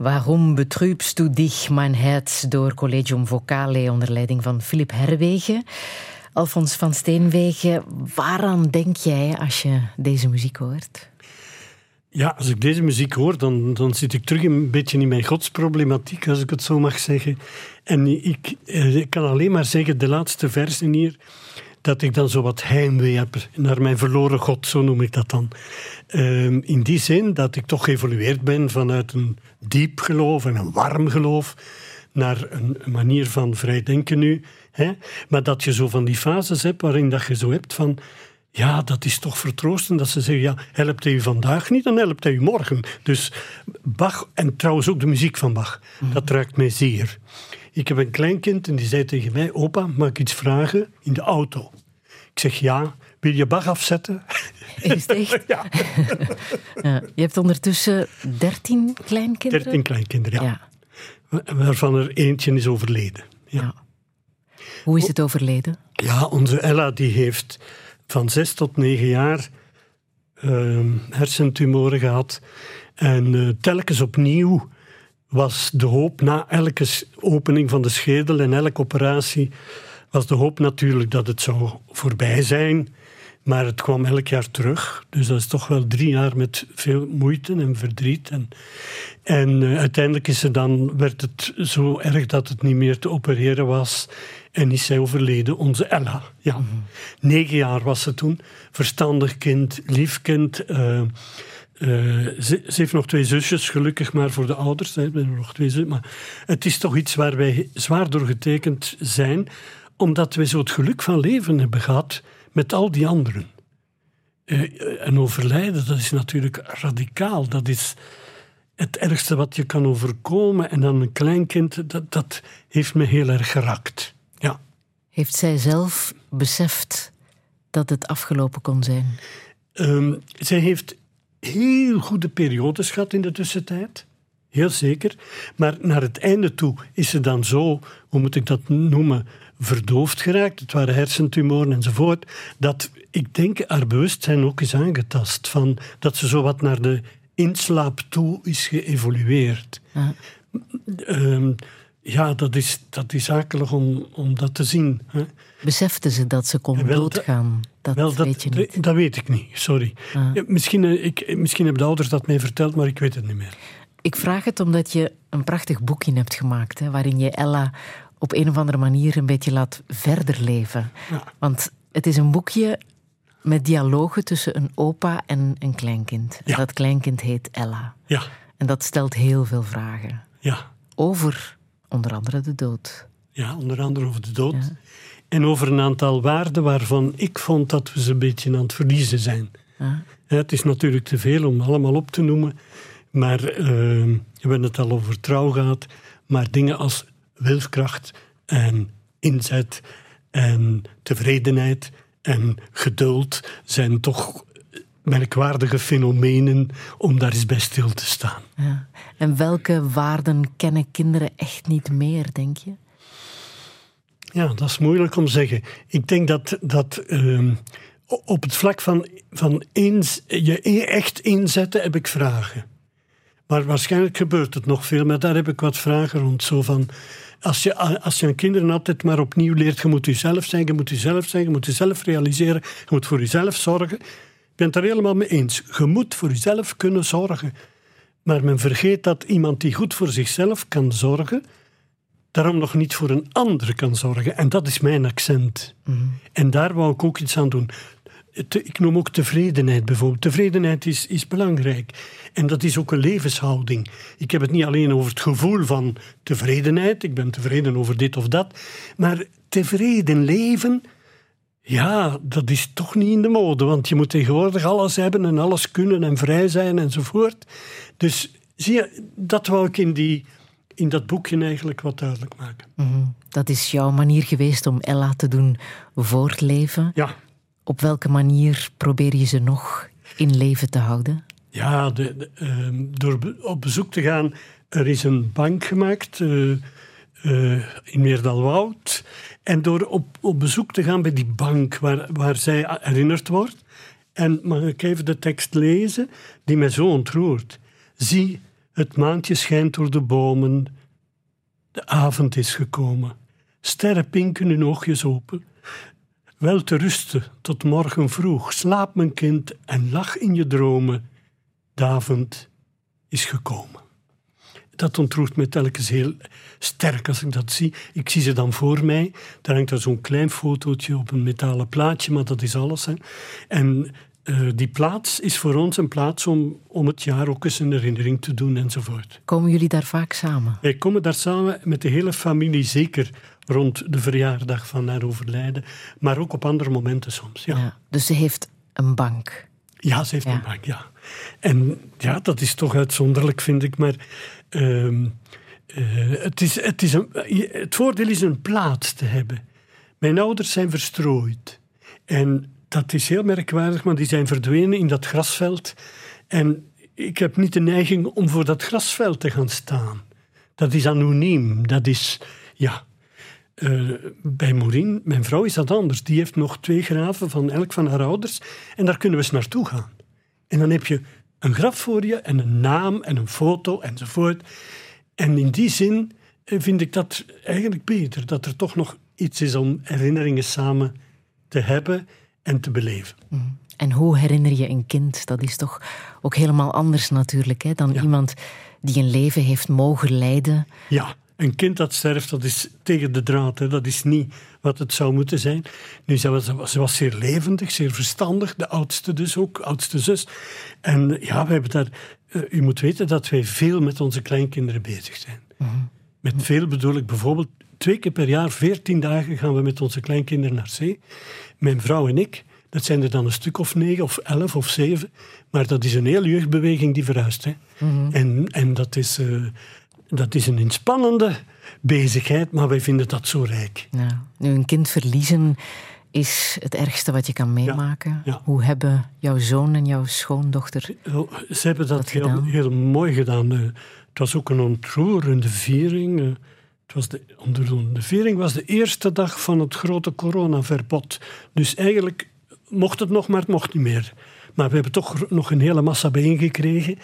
Waarom betrübst du dich, mijn Herz, door Collegium Vocale onder leiding van Philip Herwegen. Alfons van Steenwegen, waaraan denk jij als je deze muziek hoort? Ja, als ik deze muziek hoor, dan, dan zit ik terug een beetje in mijn godsproblematiek, als ik het zo mag zeggen. En ik, eh, ik kan alleen maar zeggen, de laatste versen hier, dat ik dan zo wat heimwee heb naar mijn verloren God, zo noem ik dat dan. Ehm, in die zin dat ik toch geëvolueerd ben vanuit een diep geloof en een warm geloof naar een manier van vrij denken nu. Hè? Maar dat je zo van die fases hebt waarin dat je zo hebt van... Ja, dat is toch vertroostend dat ze zeggen, ja, helpt hij u vandaag niet, dan helpt hij u morgen. Dus Bach, en trouwens ook de muziek van Bach, dat raakt mij zeer. Ik heb een kleinkind en die zei tegen mij, opa, mag ik iets vragen in de auto? Ik zeg, ja, wil je Bach afzetten? Is het echt? [laughs] Ja. Ja. Je hebt ondertussen dertien kleinkinderen? Dertien kleinkinderen, ja. Ja. Waarvan er eentje is overleden. Ja. Ja. Hoe is het overleden? Ja, onze Ella die heeft van zes tot negen jaar ehm, hersentumoren gehad. En eh, telkens opnieuw was de hoop, na elke opening van de schedel en elke operatie, was de hoop natuurlijk dat het zou voorbij zijn. Maar het kwam elk jaar terug. Dus dat is toch wel drie jaar met veel moeite en verdriet. En, en eh, uiteindelijk is ze dan, werd het zo erg dat het niet meer te opereren was. En is zij overleden, onze Ella. Ja. Negen jaar was ze toen. Verstandig kind, lief kind. eh, ze, ze heeft nog twee zusjes, gelukkig maar voor de ouders. Hè, nog twee zusjes. Maar het is toch iets waar wij zwaar door getekend zijn, omdat wij zo het geluk van leven hebben gehad met al die anderen. Eh, een overlijden, dat is natuurlijk radicaal. Dat is het ergste wat je kan overkomen. En dan een kleinkind, dat, dat heeft me heel erg geraakt. Ja. Heeft zij zelf beseft dat het afgelopen kon zijn? Ehm, zij heeft heel goede periodes gehad in de tussentijd. Heel zeker. Maar naar het einde toe is ze dan zo, hoe moet ik dat noemen, verdoofd geraakt. Het waren hersentumoren enzovoort. Dat ik denk haar bewustzijn ook is aangetast. Van, dat ze zo wat naar de inslaap toe is geëvolueerd. Ja. Ehm, ja, dat is, dat is akelig om, om dat te zien. Hè. Besefte ze dat ze kon doodgaan? Dat, Wel, dat, weet je niet. dat weet ik niet, sorry. Ah. Misschien, eh, ik, misschien hebben de ouders dat mij verteld, maar ik weet het niet meer. Ik vraag het omdat je een prachtig boekje hebt gemaakt, hè, waarin je Ella op een of andere manier een beetje laat verder leven. Ja. Want het is een boekje met dialogen tussen een opa en een kleinkind. En dat kleinkind heet Ella. Ja, En dat stelt heel veel vragen. ja, Over onder andere de dood. ja, onder andere over de dood. Ja. En over een aantal waarden waarvan ik vond dat we ze een beetje aan het verliezen zijn. Ja. Hè, Het is natuurlijk te veel om allemaal op te noemen. Maar eh, we hebben het al over trouw gehad. Maar dingen als wilskracht en inzet en tevredenheid en geduld zijn toch merkwaardige fenomenen om daar eens bij stil te staan. Ja. En welke waarden kennen kinderen echt niet meer, denk je? Ja, dat is moeilijk om te zeggen. Ik denk dat, dat ehm, op het vlak van, van eens, je e- echt inzetten heb ik vragen. Maar waarschijnlijk gebeurt het nog veel, maar daar heb ik wat vragen rond. Zo van, als je, als je aan kinderen altijd maar opnieuw leert, je moet jezelf zijn, je moet jezelf zijn, je moet jezelf realiseren, je moet voor jezelf zorgen. Ik ben het er helemaal mee eens. Je moet voor jezelf kunnen zorgen. Maar men vergeet dat iemand die goed voor zichzelf kan zorgen, daarom nog niet voor een ander kan zorgen. En dat is mijn accent. En daar wou ik ook iets aan doen. Te- Ik noem ook tevredenheid bijvoorbeeld. Tevredenheid is, is belangrijk. En dat is ook een levenshouding. Ik heb het niet alleen over het gevoel van tevredenheid. Ik ben tevreden over dit of dat. Maar tevreden leven, ja, dat is toch niet in de mode. Want je moet tegenwoordig alles hebben en alles kunnen en vrij zijn enzovoort. Dus zie je, dat wou ik in, die, in dat boekje eigenlijk wat duidelijk maken. Mhm. Dat is jouw manier geweest om Ella te doen voortleven. Ja, Op welke manier probeer je ze nog in leven te houden? Ja, de, de, ehm, door op bezoek te gaan. Er is een bank gemaakt eh, eh, in Meerdalwoud. En door op, op bezoek te gaan bij die bank waar, waar zij herinnerd wordt. En mag ik even de tekst lezen die mij zo ontroert. Zie, Het maantje schijnt door de bomen. De avond is gekomen. Sterren pinken hun oogjes open. Wel te rusten tot morgen vroeg. Slaap mijn kind en lach in je dromen. De avond is gekomen. Dat ontroert me telkens heel sterk als ik dat zie. Ik zie ze dan voor mij. Daar hangt er zo'n klein fotootje op een metalen plaatje, maar dat is alles. Hè. En uh, die plaats is voor ons een plaats om, om het jaar ook eens een herinnering te doen enzovoort. Komen jullie daar vaak samen? Wij komen daar samen met de hele familie, zeker rond de verjaardag van haar overlijden, maar ook op andere momenten soms. Ja. ja dus ze heeft een bank. Ja, ze heeft een bank, ja. En ja, dat is toch uitzonderlijk, vind ik. Maar uh, het, is, het, is een, het voordeel is een plaats te hebben. Mijn ouders zijn verstrooid. En dat is heel merkwaardig, maar die zijn verdwenen in dat grasveld. En ik heb niet de neiging om voor dat grasveld te gaan staan. Dat is anoniem. Dat is, ja. Uh, bij Maureen, mijn vrouw, is dat anders. Die heeft nog twee graven van elk van haar ouders. En daar kunnen we eens naartoe gaan. En dan heb je een graf voor je en een naam en een foto enzovoort. En in die zin eh, vind ik dat eigenlijk beter. Dat er toch nog iets is om herinneringen samen te hebben en te beleven. Mm. En hoe herinner je een kind? Dat is toch ook helemaal anders natuurlijk hè, dan iemand die een leven heeft mogen leiden. Ja, een kind dat sterft, dat is tegen de draad. Hè. Dat is niet wat het zou moeten zijn. Nu, ze was, ze was zeer levendig, zeer verstandig. De oudste dus ook, oudste zus. En ja, we hebben daar... Uh, u moet weten dat wij veel met onze kleinkinderen bezig zijn. Mhm. Met veel bedoel ik bijvoorbeeld twee keer per jaar, veertien dagen, gaan we met onze kleinkinderen naar zee mijn vrouw en ik, dat zijn er dan een stuk of negen of elf of zeven. Maar dat is een hele jeugdbeweging die verhuist. Hè. Mhm. En, en dat, is, uh, dat is een inspannende bezigheid, maar wij vinden dat zo rijk. Ja. Nu, een kind verliezen is het ergste wat je kan meemaken. Hoe hebben jouw zoon en jouw schoondochter Ze hebben dat, heel, heel, mooi gedaan. Uh, het was ook een ontroerende viering. Het was de, de viering was de eerste dag van het grote coronaverbod. Dus eigenlijk mocht het nog, maar het mocht niet meer. Maar we hebben toch nog een hele massa bijeengekregen.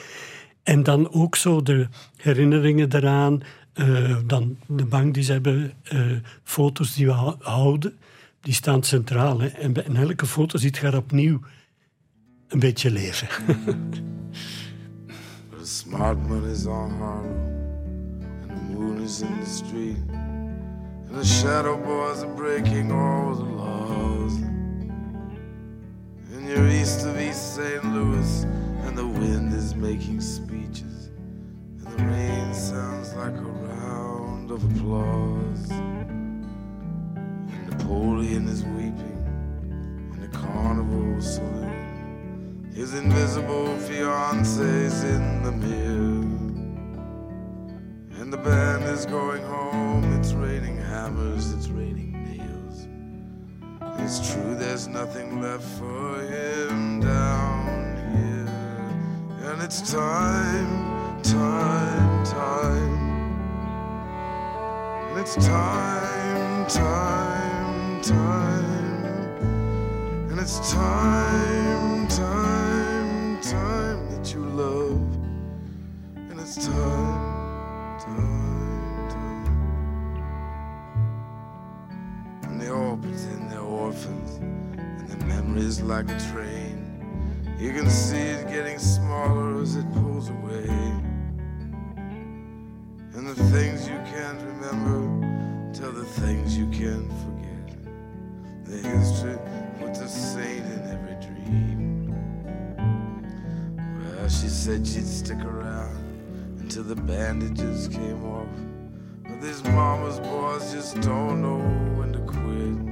En dan ook zo de herinneringen eraan. Uh, dan de bank die ze hebben, uh, foto's die we houden, die staan centraal. Hè. En elke foto ziet je opnieuw een beetje leven. The [laughs] smart man is on moon is in the street, and the shadow boys are breaking all the laws. And you're east of East St. Louis, and the wind is making speeches, and the rain sounds like a round of applause. And Napoleon is weeping in the carnival saloon. His invisible fiance's in the mirror. And the band is going home. It's raining hammers, it's raining nails. It's true, there's nothing left for him down here. And it's time, time, time. And it's time, time, time. And it's time, time, time that you love. And it's time. Memories like a train. You can see it getting smaller as it pulls away. And the things you can't remember tell the things you can't forget. The history puts a saint in every dream. Well, she said she'd stick around until the bandages came off. But these mama's boys just don't know when to quit.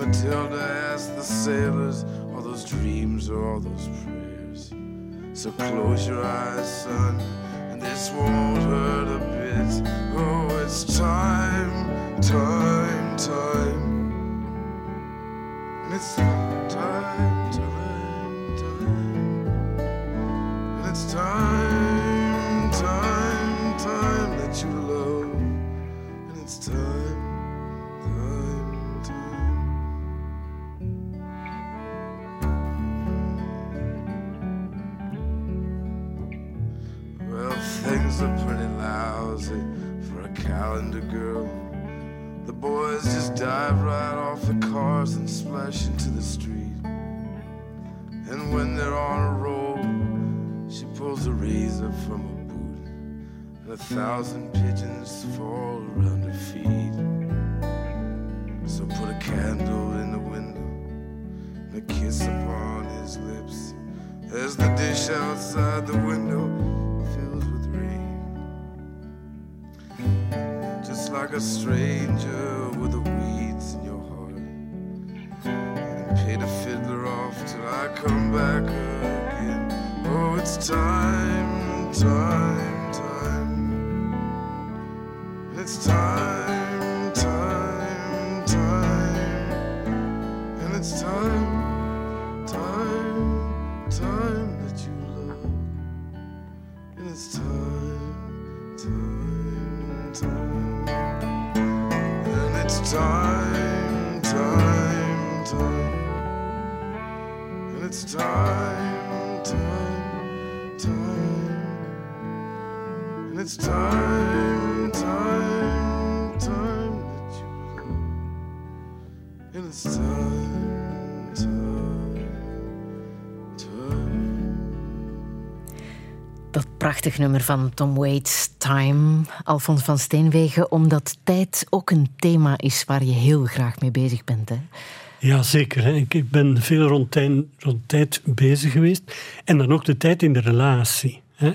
Matilda asked the sailors, all those dreams or all those prayers. So close your eyes, son, and this won't hurt a bit. Oh, it's time, time, time. And it's time, time, time. And it's time. Thousand pigeons fall prachtig nummer van Tom Waits, Time, Alfons van Steenwegen, omdat tijd ook een thema is waar je heel graag mee bezig bent. Hè? Ja, zeker. Hè. Ik ik ben veel rond tijd, rond tijd bezig geweest. En dan ook de tijd in de relatie. Hè.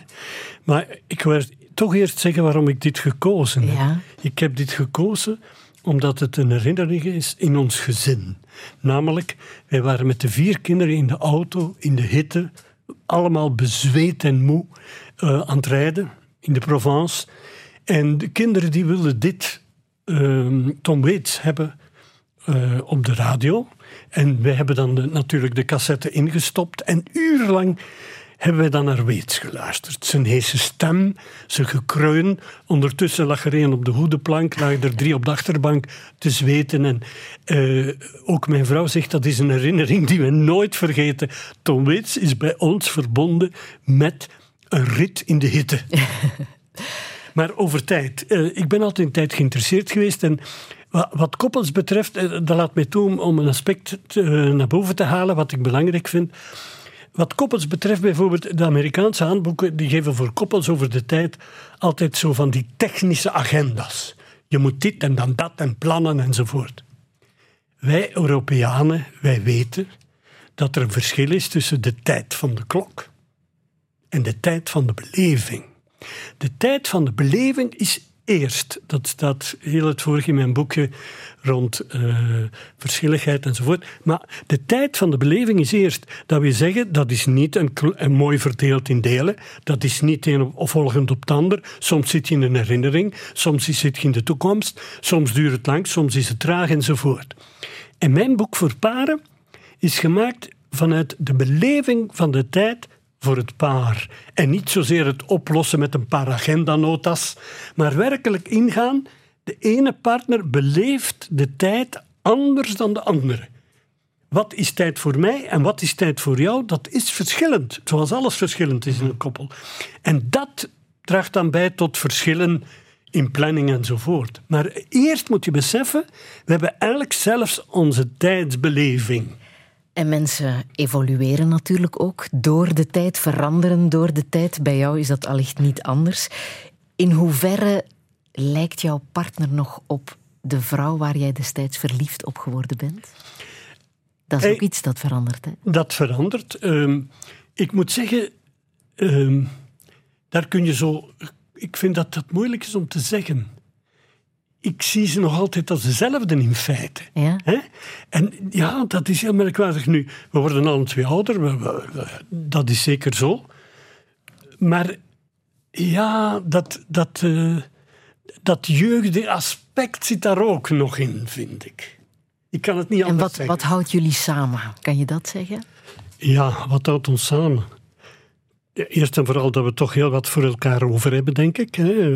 Maar ik wil toch eerst zeggen waarom ik dit gekozen heb. Ja. Ik heb dit gekozen omdat het een herinnering is in ons gezin. Namelijk, wij waren met de vier kinderen in de auto, in de hitte, allemaal bezweet en moe, eh, aan het rijden in de Provence. En de kinderen die wilden dit, ehm, Tom Waits, hebben eh, op de radio. En wij hebben dan natuurlijk de cassette ingestopt. En urenlang hebben wij dan naar Weets geluisterd. Zijn heese stem, zijn gekreun. Ondertussen lag er een op de hoedenplank, lagen er drie op de achterbank te zweten. En eh, ook mijn vrouw zegt dat is een herinnering die we nooit vergeten. Tom Waits is bij ons verbonden met een rit in de hitte. [laughs] Maar over tijd. Eh, ik ben altijd in tijd geïnteresseerd geweest. En wa- wat koppels betreft, eh, dat laat mij toe om- een aspect eh, naar boven te halen wat ik belangrijk vind. Wat koppels betreft, bijvoorbeeld de Amerikaanse handboeken, die geven voor koppels over de tijd altijd zo van die technische agenda's. Je moet dit en dan dat en plannen enzovoort. Wij Europeanen, wij weten dat er een verschil is tussen de tijd van de klok en de tijd van de beleving. De tijd van de beleving is eerst. Dat staat heel het vorige in mijn boekje rond eh, verschilligheid enzovoort. Maar de tijd van de beleving is eerst. Dat wil zeggen, dat is niet een, mooi verdeeld in delen. Dat is niet een op- volgend op het ander. Soms zit je in een herinnering, soms zit je in de toekomst, soms duurt het lang, soms is het traag enzovoort. En mijn boek voor paren is gemaakt vanuit de beleving van de tijd voor het paar. En niet zozeer het oplossen met een paar agendanotas, maar werkelijk ingaan. De ene partner beleeft de tijd anders dan de andere. Wat is tijd voor mij en wat is tijd voor jou? Dat is verschillend, zoals alles verschillend is in een koppel. En dat draagt dan bij tot verschillen in planning enzovoort. Maar eerst moet je beseffen, we hebben eigenlijk zelfs onze tijdsbeleving. En mensen evolueren natuurlijk ook door de tijd, veranderen door de tijd. Bij jou is dat allicht niet anders. In hoeverre lijkt jouw partner nog op de vrouw waar jij destijds verliefd op geworden bent? Dat is Hey. ook iets dat verandert. Hè? Dat verandert. Ehm, ik moet zeggen, ehm, daar kun je zo. Ik vind dat dat moeilijk is om te zeggen. Ik zie ze nog altijd als dezelfde in feite. Ja? Hè? En ja, dat is heel merkwaardig nu. We worden alle twee ouder, we- we- dat is zeker zo. Maar ja, dat, dat, eh, dat jeugdige aspect zit daar ook nog in, vind ik. Ik kan het niet En anders wat, zeggen. wat houdt jullie samen? Kan je dat zeggen? Ja, wat houdt ons samen? Eerst en vooral dat we toch heel wat voor elkaar over hebben, denk ik. Hè.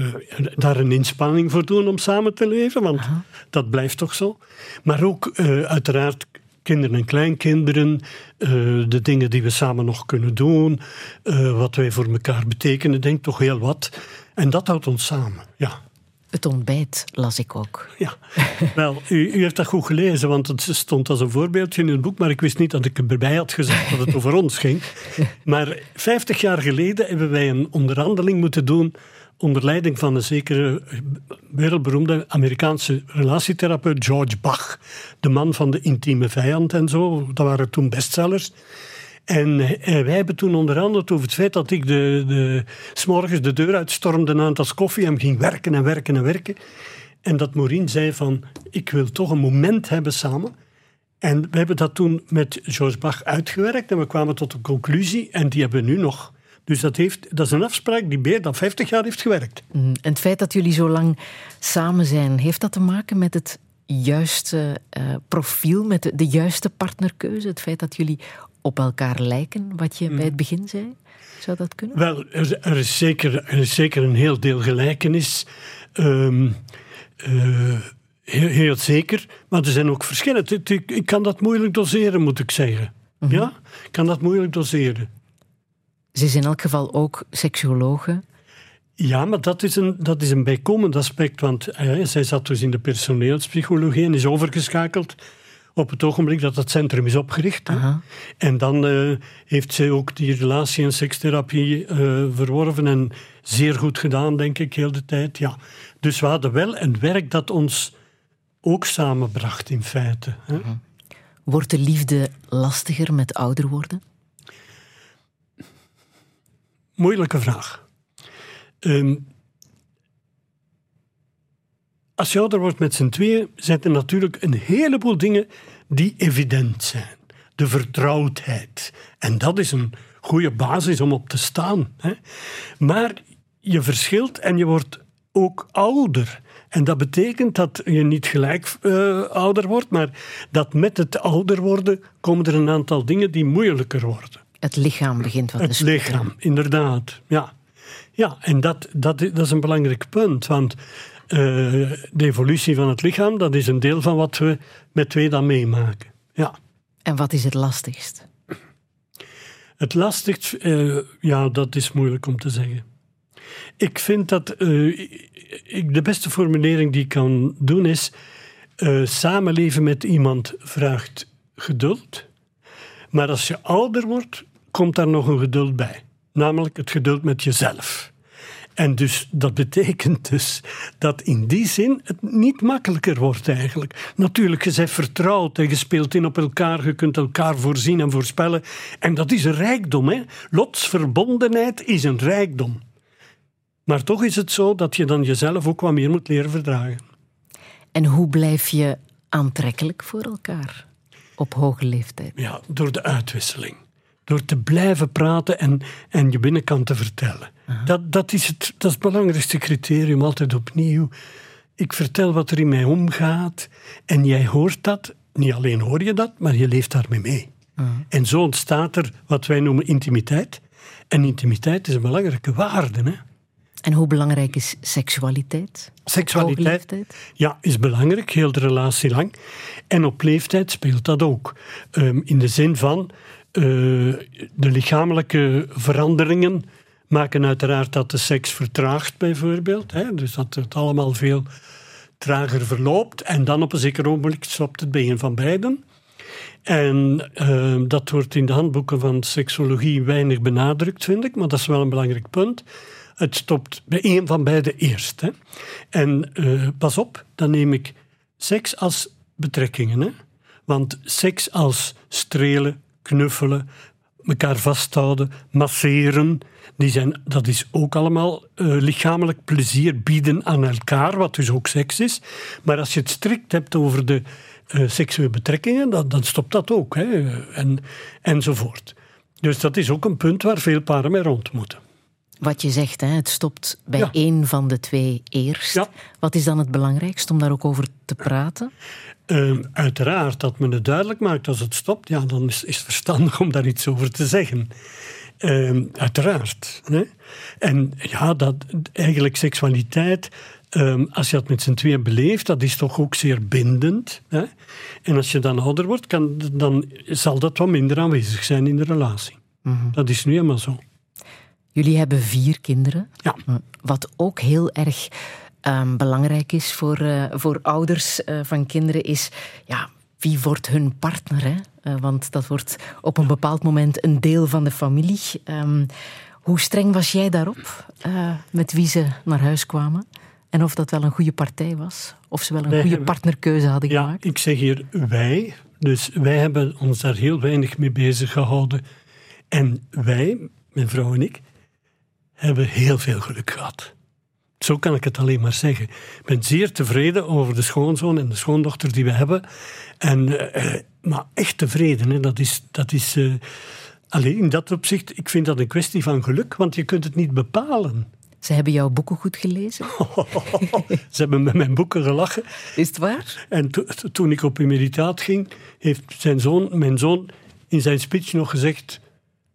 Daar een inspanning voor doen om samen te leven, want dat blijft toch zo. Maar ook, eh, uiteraard, kinderen en kleinkinderen, eh, de dingen die we samen nog kunnen doen, eh, wat wij voor elkaar betekenen, denk toch heel wat. En dat houdt ons samen, ja. Het ontbijt las ik ook. Ja, wel, u, u, heeft dat goed gelezen, want het stond als een voorbeeldje in het boek, maar ik wist niet dat ik erbij had gezegd dat het over ons ging. [laughs] Maar 50 jaar geleden hebben wij een onderhandeling moeten doen onder leiding van een zekere wereldberoemde Amerikaanse relatietherapeut George Bach, de man van de intieme vijand en zo. Dat waren toen bestsellers. En eh, wij hebben toen onderhandeld over het feit dat ik de, de, s'morgens de deur uitstormde na een tas koffie en ging werken en werken en werken. En dat Maureen zei van, ik wil toch een moment hebben samen. En we hebben dat toen met George Bach uitgewerkt en we kwamen tot een conclusie en die hebben we nu nog. Dus dat, heeft, dat is een afspraak die meer dan 50 jaar heeft gewerkt. Mm, en het feit dat jullie zo lang samen zijn, heeft dat te maken met het juiste uh, profiel, met de, juiste partnerkeuze? Het feit dat jullie op elkaar lijken, wat je bij het begin zei? Zou dat kunnen? Wel, er, er, is, zeker, er is zeker een heel deel gelijkenis. Um, uh, heel, heel, zeker. Maar er zijn ook verschillen. Ik, ik kan dat moeilijk doseren, moet ik zeggen. Mm -hmm. Ja? Ik kan dat moeilijk doseren. Ze is in elk geval ook seksuologe. Ja, maar dat is een, dat is een bijkomend aspect. Want eh, zij zat dus in de personeelspsychologie en is overgeschakeld op het ogenblik dat het centrum is opgericht. En dan uh, heeft zij ook die relatie- en sekstherapie uh, verworven en zeer goed gedaan, denk ik, heel de tijd. Ja. Dus we hadden wel een werk dat ons ook samenbracht, in feite. Hè. Wordt de liefde lastiger met ouder worden? Moeilijke vraag. Um, als je ouder wordt met z'n tweeën, zijn er natuurlijk een heleboel dingen die evident zijn. De vertrouwdheid. En dat is een goede basis om op te staan. Hè. Maar je verschilt en je wordt ook ouder. En dat betekent dat je niet gelijk uh, ouder wordt, maar dat met het ouder worden komen er een aantal dingen die moeilijker worden. Het lichaam begint wat het te Het lichaam, inderdaad. Ja, ja en dat, dat, dat is een belangrijk punt. Want de evolutie van het lichaam, dat is een deel van wat we met twee dan meemaken. Ja. En wat is het lastigst? Het lastigst, uh, ja, dat is moeilijk om te zeggen. Ik vind dat uh, ik, de beste formulering die ik kan doen is: samenleven met iemand vraagt geduld. Maar als je ouder wordt, komt daar nog een geduld bij. Namelijk het geduld met jezelf. En dus dat betekent dus dat in die zin het niet makkelijker wordt eigenlijk. Natuurlijk, je bent vertrouwd en je speelt in op elkaar, je kunt elkaar voorzien en voorspellen. En dat is een rijkdom. Hè? Lotsverbondenheid is een rijkdom. Maar toch is het zo dat je dan jezelf ook wat meer moet leren verdragen. En hoe blijf je aantrekkelijk voor elkaar op hoge leeftijd? Ja, door de uitwisseling. Door te blijven praten en, en je binnenkant te vertellen. Dat, dat, is het, dat is het belangrijkste criterium, altijd opnieuw. Ik vertel wat er in mij omgaat en jij hoort dat. Niet alleen hoor je dat, maar je leeft daarmee mee. En zo ontstaat er wat wij noemen intimiteit. En intimiteit is een belangrijke waarde. Hè? En hoe belangrijk is seksualiteit? Seksualiteit ja, is belangrijk, heel de relatie lang. En op leeftijd speelt dat ook. Um, in de zin van uh, de lichamelijke veranderingen maken uiteraard dat de seks vertraagt, bijvoorbeeld. Hè? Dus dat het allemaal veel trager verloopt. En dan op een zeker ogenblik stopt het bij een van beiden. En uh, dat wordt in de handboeken van seksologie weinig benadrukt, vind ik, maar dat is wel een belangrijk punt. Het stopt bij één van beiden eerst. Hè. En uh, pas op, dan neem ik seks als betrekkingen. Hè. Want seks als strelen, knuffelen, elkaar vasthouden, masseren, die zijn, dat is ook allemaal uh, lichamelijk plezier bieden aan elkaar, wat dus ook seks is. Maar als je het strikt hebt over de uh, seksuele betrekkingen, dan, dan, stopt dat ook. Hè, en, enzovoort. Dus dat is ook een punt waar veel paren mee rond moeten. Wat je zegt, hè, het stopt bij ja. één van de twee eerst. Ja. Wat is dan het belangrijkste om daar ook over te praten? Uh, uiteraard, dat men het duidelijk maakt als het stopt, ja, dan is, is het verstandig om daar iets over te zeggen. Uh, uiteraard. Hè? En ja, dat, eigenlijk seksualiteit, ehm, als je dat met z'n tweeën beleeft, dat is toch ook zeer bindend. Hè? En als je dan ouder wordt, kan, dan zal dat wat minder aanwezig zijn in de relatie. Dat is nu helemaal zo. Jullie hebben vier kinderen. Ja. Wat ook heel erg ehm, belangrijk is voor, eh, voor ouders eh, van kinderen, is ja, wie wordt hun partner? Hè? Eh, want dat wordt op een bepaald moment een deel van de familie. Ehm, hoe streng was jij daarop, eh, met wie ze naar huis kwamen? En of dat wel een goede partij was? Of ze wel een Wij goede hebben- partnerkeuze hadden Ja, gemaakt? ik zeg hier wij. Dus wij hebben ons daar heel weinig mee bezig gehouden. En wij, mijn vrouw en ik, hebben heel veel geluk gehad. Zo kan ik het alleen maar zeggen. Ik ben zeer tevreden over de schoonzoon en de schoondochter die we hebben. En, eh, maar echt tevreden, hè. dat is... Dat is eh, alleen in dat opzicht, ik vind dat een kwestie van geluk, want je kunt het niet bepalen. Ze hebben jouw boeken goed gelezen. [laughs] Ze hebben met mijn boeken gelachen. Is het waar? En to- to- toen ik op emeritaat ging, heeft zijn zoon, mijn zoon in zijn speech nog gezegd...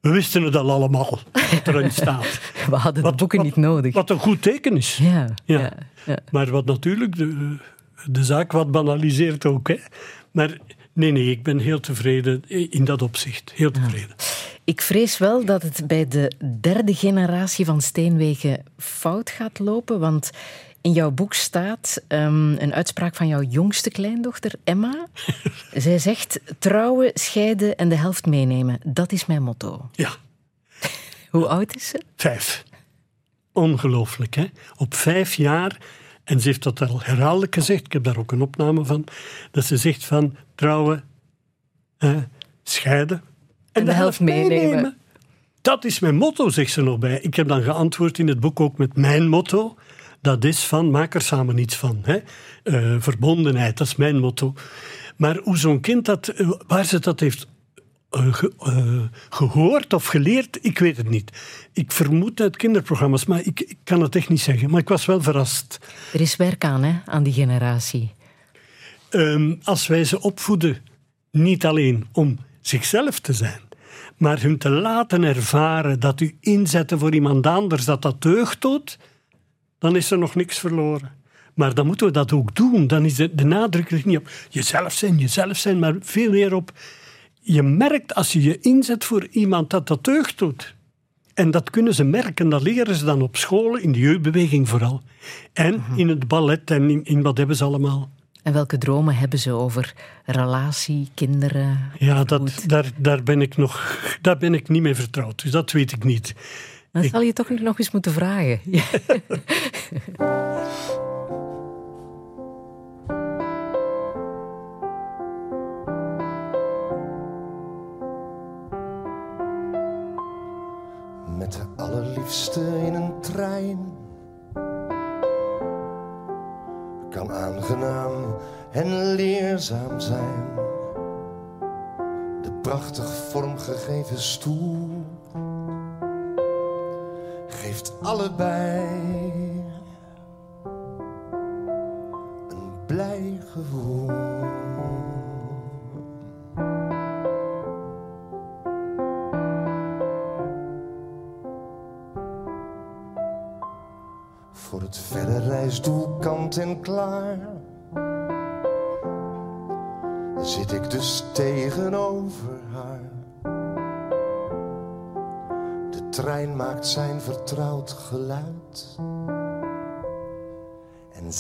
We wisten het al allemaal, wat erin staat. [laughs] We hadden de Wat- boeken wat- niet nodig. Wat een goed teken is. Ja, Ja. ja. ja. Maar wat natuurlijk de, de zaak wat banaliseert ook. Hè. Maar nee, nee, ik ben heel tevreden in dat opzicht. Heel tevreden. Ik vrees wel dat het bij de derde generatie van Steenwegen fout gaat lopen, want in jouw boek staat ehm, een uitspraak van jouw jongste kleindochter, Emma. [laughs] Zij zegt, trouwen, scheiden en de helft meenemen. Dat is mijn motto. Ja, [laughs] Hoe oud is ze? vijf. Ongelooflijk, hè? Op vijf jaar, en ze heeft dat al herhaaldelijk gezegd, ik heb daar ook een opname van, dat ze zegt van trouwen, eh, scheiden en, de helft meenemen. Dat is mijn motto, zegt ze nog bij. Ik heb dan geantwoord in het boek ook met mijn motto. Dat is van, maak er samen iets van. Hè? Eh, verbondenheid, dat is mijn motto. Maar hoe zo'n kind dat, eh, waar ze dat heeft eh, ge- eh, gehoord of geleerd, ik weet het niet. Ik vermoed uit kinderprogramma's, maar ik, ik kan het echt niet zeggen. Maar ik was wel verrast. Er is werk aan, hè, aan die generatie. Ehm, als wij ze opvoeden, niet alleen om zichzelf te zijn, maar hun te laten ervaren dat u inzetten voor iemand anders, dat dat deugd doet, dan is er nog niks verloren. Maar dan moeten we dat ook doen. Dan is de, de nadruk ligt niet op jezelf zijn, jezelf zijn, maar veel meer op je merkt als je je inzet voor iemand dat dat deugd doet. En dat kunnen ze merken, dat leren ze dan op school, in de jeugdbeweging vooral. En in het ballet en in, in wat hebben ze allemaal. En welke dromen hebben ze over relatie, kinderen? Ja, dat, daar, daar, ben ik nog, daar ben ik niet mee vertrouwd. Dus dat weet ik niet. Ik- zal je toch nog eens moeten vragen. [laughs] [laughs] en leerzaam zijn. De prachtig vormgegeven stoel geeft allebei een blij gevoel.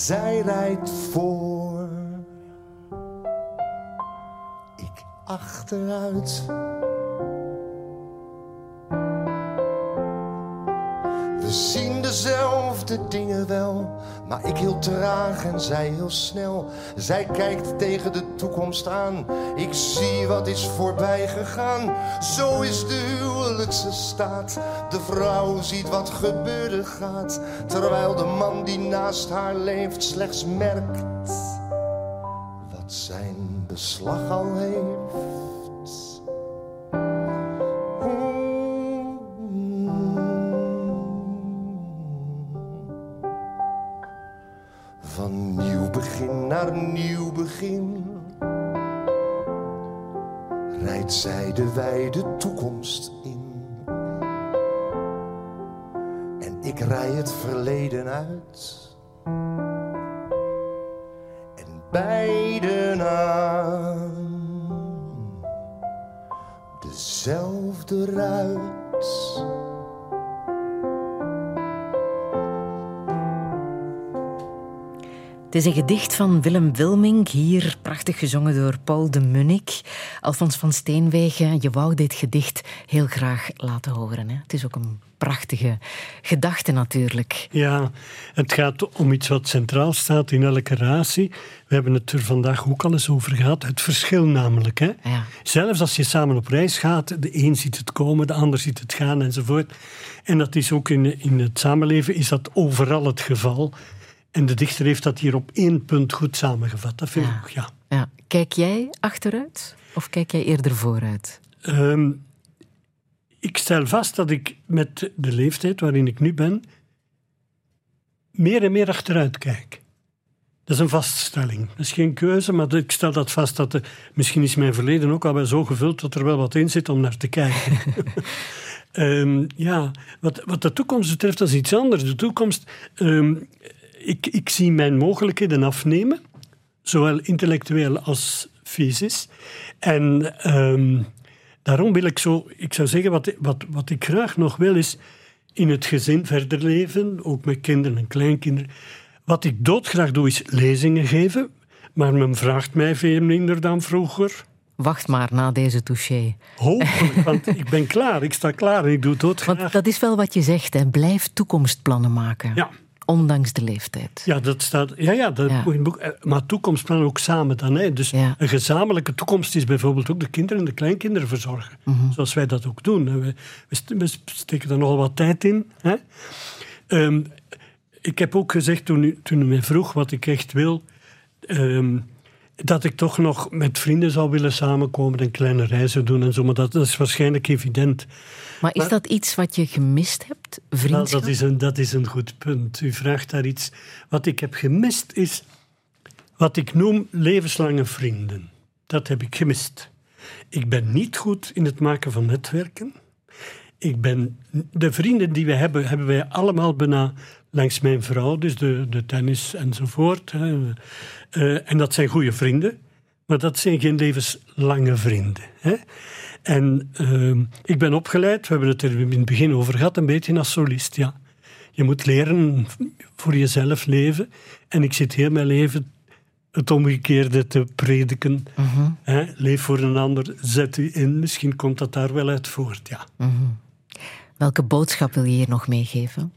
Zij rijdt voor. Ik achteruit. We zien dezelfde dingen wel, maar ik heel traag en zij heel snel. Zij kijkt tegen de toekomst aan, ik zie wat is voorbij gegaan. Zo is de huwelijkse staat. De vrouw ziet wat gebeuren gaat, terwijl de man die naast haar leeft slechts merkt wat zijn beslag al heeft. Naar nieuw begin rijdt zij de wijde toekomst in. En ik rij het verleden uit. En beiden aan dezelfde ruit. Het is een gedicht van Willem Wilming, hier prachtig gezongen door Paul de Munnik. Alfons van Steenwegen, je wou dit gedicht heel graag laten horen. Hè? Het is ook een prachtige gedachte natuurlijk. Ja, het gaat om iets wat centraal staat in elke relatie. We hebben het er vandaag ook al eens over gehad. Het verschil namelijk. Hè? Ja. Zelfs als je samen op reis gaat, de een ziet het komen, de ander ziet het gaan enzovoort. En dat is ook in, in het samenleven is dat overal het geval. En de dichter heeft dat hier op één punt goed samengevat. Dat vind Ja. ik ook, ja. Ja. Kijk jij achteruit of kijk jij eerder vooruit? Ehm, ik stel vast dat ik met de leeftijd waarin ik nu ben, meer en meer achteruit kijk. Dat is een vaststelling. Dat is geen keuze, maar ik stel dat vast. Dat de, misschien is mijn verleden ook al wel zo gevuld dat er wel wat in zit om naar te kijken. [laughs] Ehm, ja, wat, wat de toekomst betreft, dat is iets anders. De toekomst, ehm, ik, ik zie mijn mogelijkheden afnemen, zowel intellectueel als fysisch. En ehm, daarom wil ik zo, ik zou zeggen, wat, wat, wat ik graag nog wil is in het gezin verder leven, ook met kinderen en kleinkinderen. Wat ik doodgraag doe is lezingen geven, maar men vraagt mij veel minder dan vroeger. Wacht maar na deze touché. Hopelijk, want [laughs] ik ben klaar, ik sta klaar en ik doe het doodgraag. Want dat is wel wat je zegt, hè. blijf toekomstplannen maken. Ja. Ondanks de leeftijd. Ja, dat staat. Ja, ja, dat Ja. boek. Eh, Maar toekomstplannen ook samen dan. Hè. Dus Ja. een gezamenlijke toekomst is bijvoorbeeld ook de kinderen en de kleinkinderen verzorgen. Mhm. Zoals wij dat ook doen. We, we steken er nogal wat tijd in. Hè. Ehm, ik heb ook gezegd toen u, toen u mij vroeg wat ik echt wil. ehm, dat ik toch nog met vrienden zou willen samenkomen en kleine reizen doen en zo. Maar dat, dat is waarschijnlijk evident. Maar is Maar- dat iets wat je gemist hebt? Nou, Vriendschap? dat, is een, dat is een goed punt. U vraagt daar iets. Wat ik heb gemist is wat ik noem levenslange vrienden. Dat heb ik gemist. Ik ben niet goed in het maken van netwerken. Ik ben, de vrienden die we hebben, hebben wij allemaal bijna langs mijn vrouw, dus de, de tennis enzovoort. Hè. Eh, en dat zijn goede vrienden, maar dat zijn geen levenslange vrienden. Hè. En ehm, ik ben opgeleid, we hebben het er in het begin over gehad, een beetje als solist, ja. Je moet leren voor jezelf leven. En ik zit heel mijn leven het omgekeerde te prediken. Hè, leef voor een ander, zet u in. Misschien komt dat daar wel uit voort, ja. Welke boodschap wil je hier nog meegeven?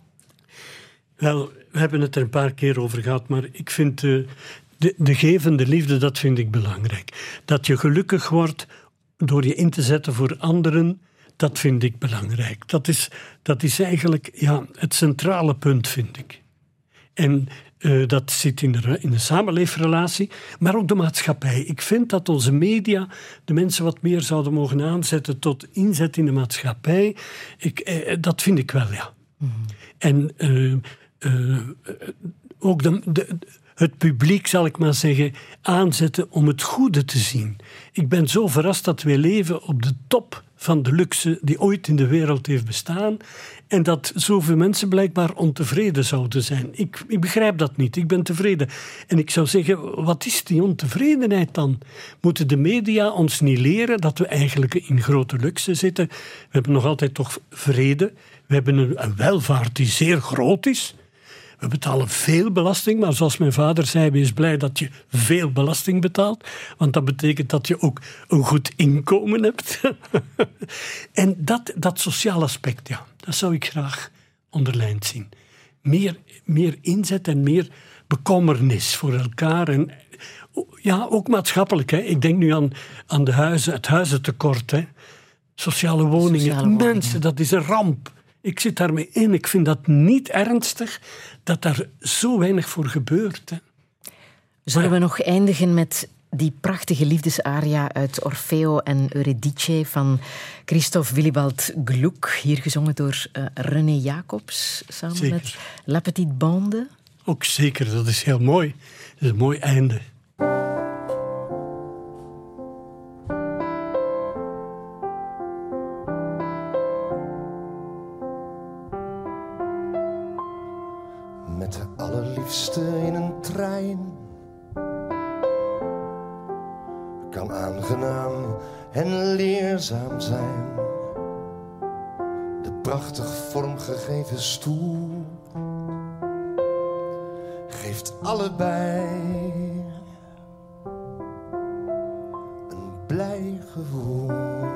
Wel, we hebben het er een paar keer over gehad, maar ik vind eh, de, de gevende liefde, dat vind ik belangrijk. Dat je gelukkig wordt door je in te zetten voor anderen, dat vind ik belangrijk. Dat is, dat is eigenlijk ja, het centrale punt, vind ik. En eh, dat zit in de, in de samenleefrelatie, maar ook de maatschappij. Ik vind dat onze media de mensen wat meer zouden mogen aanzetten tot inzet in de maatschappij. Ik, eh, dat vind ik wel, ja. En eh, eh, ook de, de, het publiek, zal ik maar zeggen, aanzetten om het goede te zien. Ik ben zo verrast dat wij leven op de top van de luxe die ooit in de wereld heeft bestaan. En dat zoveel mensen blijkbaar ontevreden zouden zijn. Ik, ik begrijp dat niet. Ik ben tevreden. En ik zou zeggen, wat is die ontevredenheid dan? Moeten de media ons niet leren dat we eigenlijk in grote luxe zitten? We hebben nog altijd toch vrede. We hebben een welvaart die zeer groot is. We betalen veel belasting, maar zoals mijn vader zei, wees blij dat je veel belasting betaalt, want dat betekent dat je ook een goed inkomen hebt. [laughs] en dat, dat sociaal aspect, ja, dat zou ik graag onderlijnd zien. Meer, meer inzet en meer bekommernis voor elkaar. En, ja, ook maatschappelijk. Hè. Ik denk nu aan, aan de huizen, het huizentekort. Hè. Sociale woningen. Sociale woningen. Mensen, dat is een ramp. Ik zit daarmee in. Ik vind dat niet ernstig dat daar zo weinig voor gebeurt. Hè. Zullen we nog eindigen met die prachtige liefdesaria uit Orfeo en Eurydice van Christophe Willibald Gluck, hier gezongen door eh, René Jacobs, samen Zeker. met La Petite Bande. Ook zeker, dat is heel mooi. Dat is een mooi einde. Kan aangenaam en leerzaam zijn. De prachtig vormgegeven stoel geeft allebei een blij gevoel.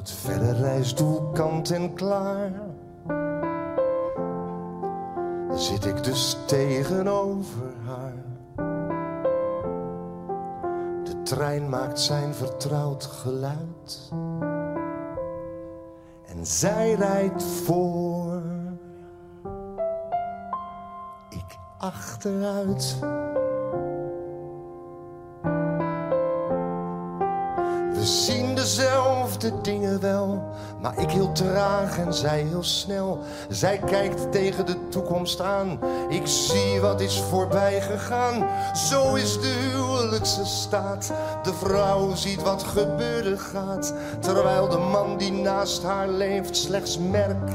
Het verre reisdoel kant en klaar zit ik dus tegenover haar. De trein maakt zijn vertrouwd geluid. En zij rijdt voor. Ik achteruit. We zien dezelfde dingen wel, maar ik heel traag en zij heel snel. Zij kijkt tegen de toekomst aan, ik zie wat is voorbij gegaan. Zo is de huwelijkse staat. De vrouw ziet wat gebeuren gaat, terwijl de man die naast haar leeft slechts merkt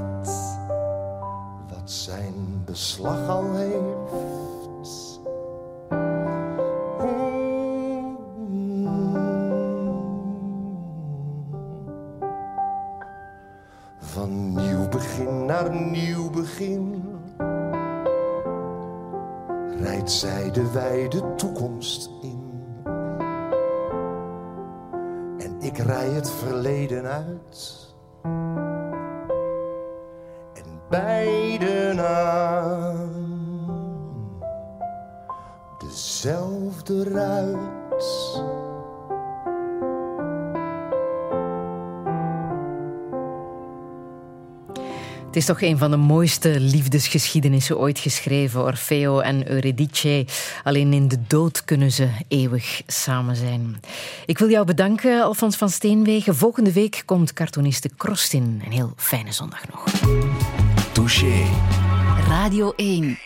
wat zijn beslag al heeft. Rijdt zij de wijde toekomst in. En ik rij het verleden uit. En beiden aan dezelfde ruit. Het is toch een van de mooiste liefdesgeschiedenissen ooit geschreven. Orfeo en Eurydice. Alleen in de dood kunnen ze eeuwig samen zijn. Ik wil jou bedanken, Alfons van Steenwegen. Volgende week komt cartooniste Krostin. Een heel fijne zondag nog. Touché. Radio 1.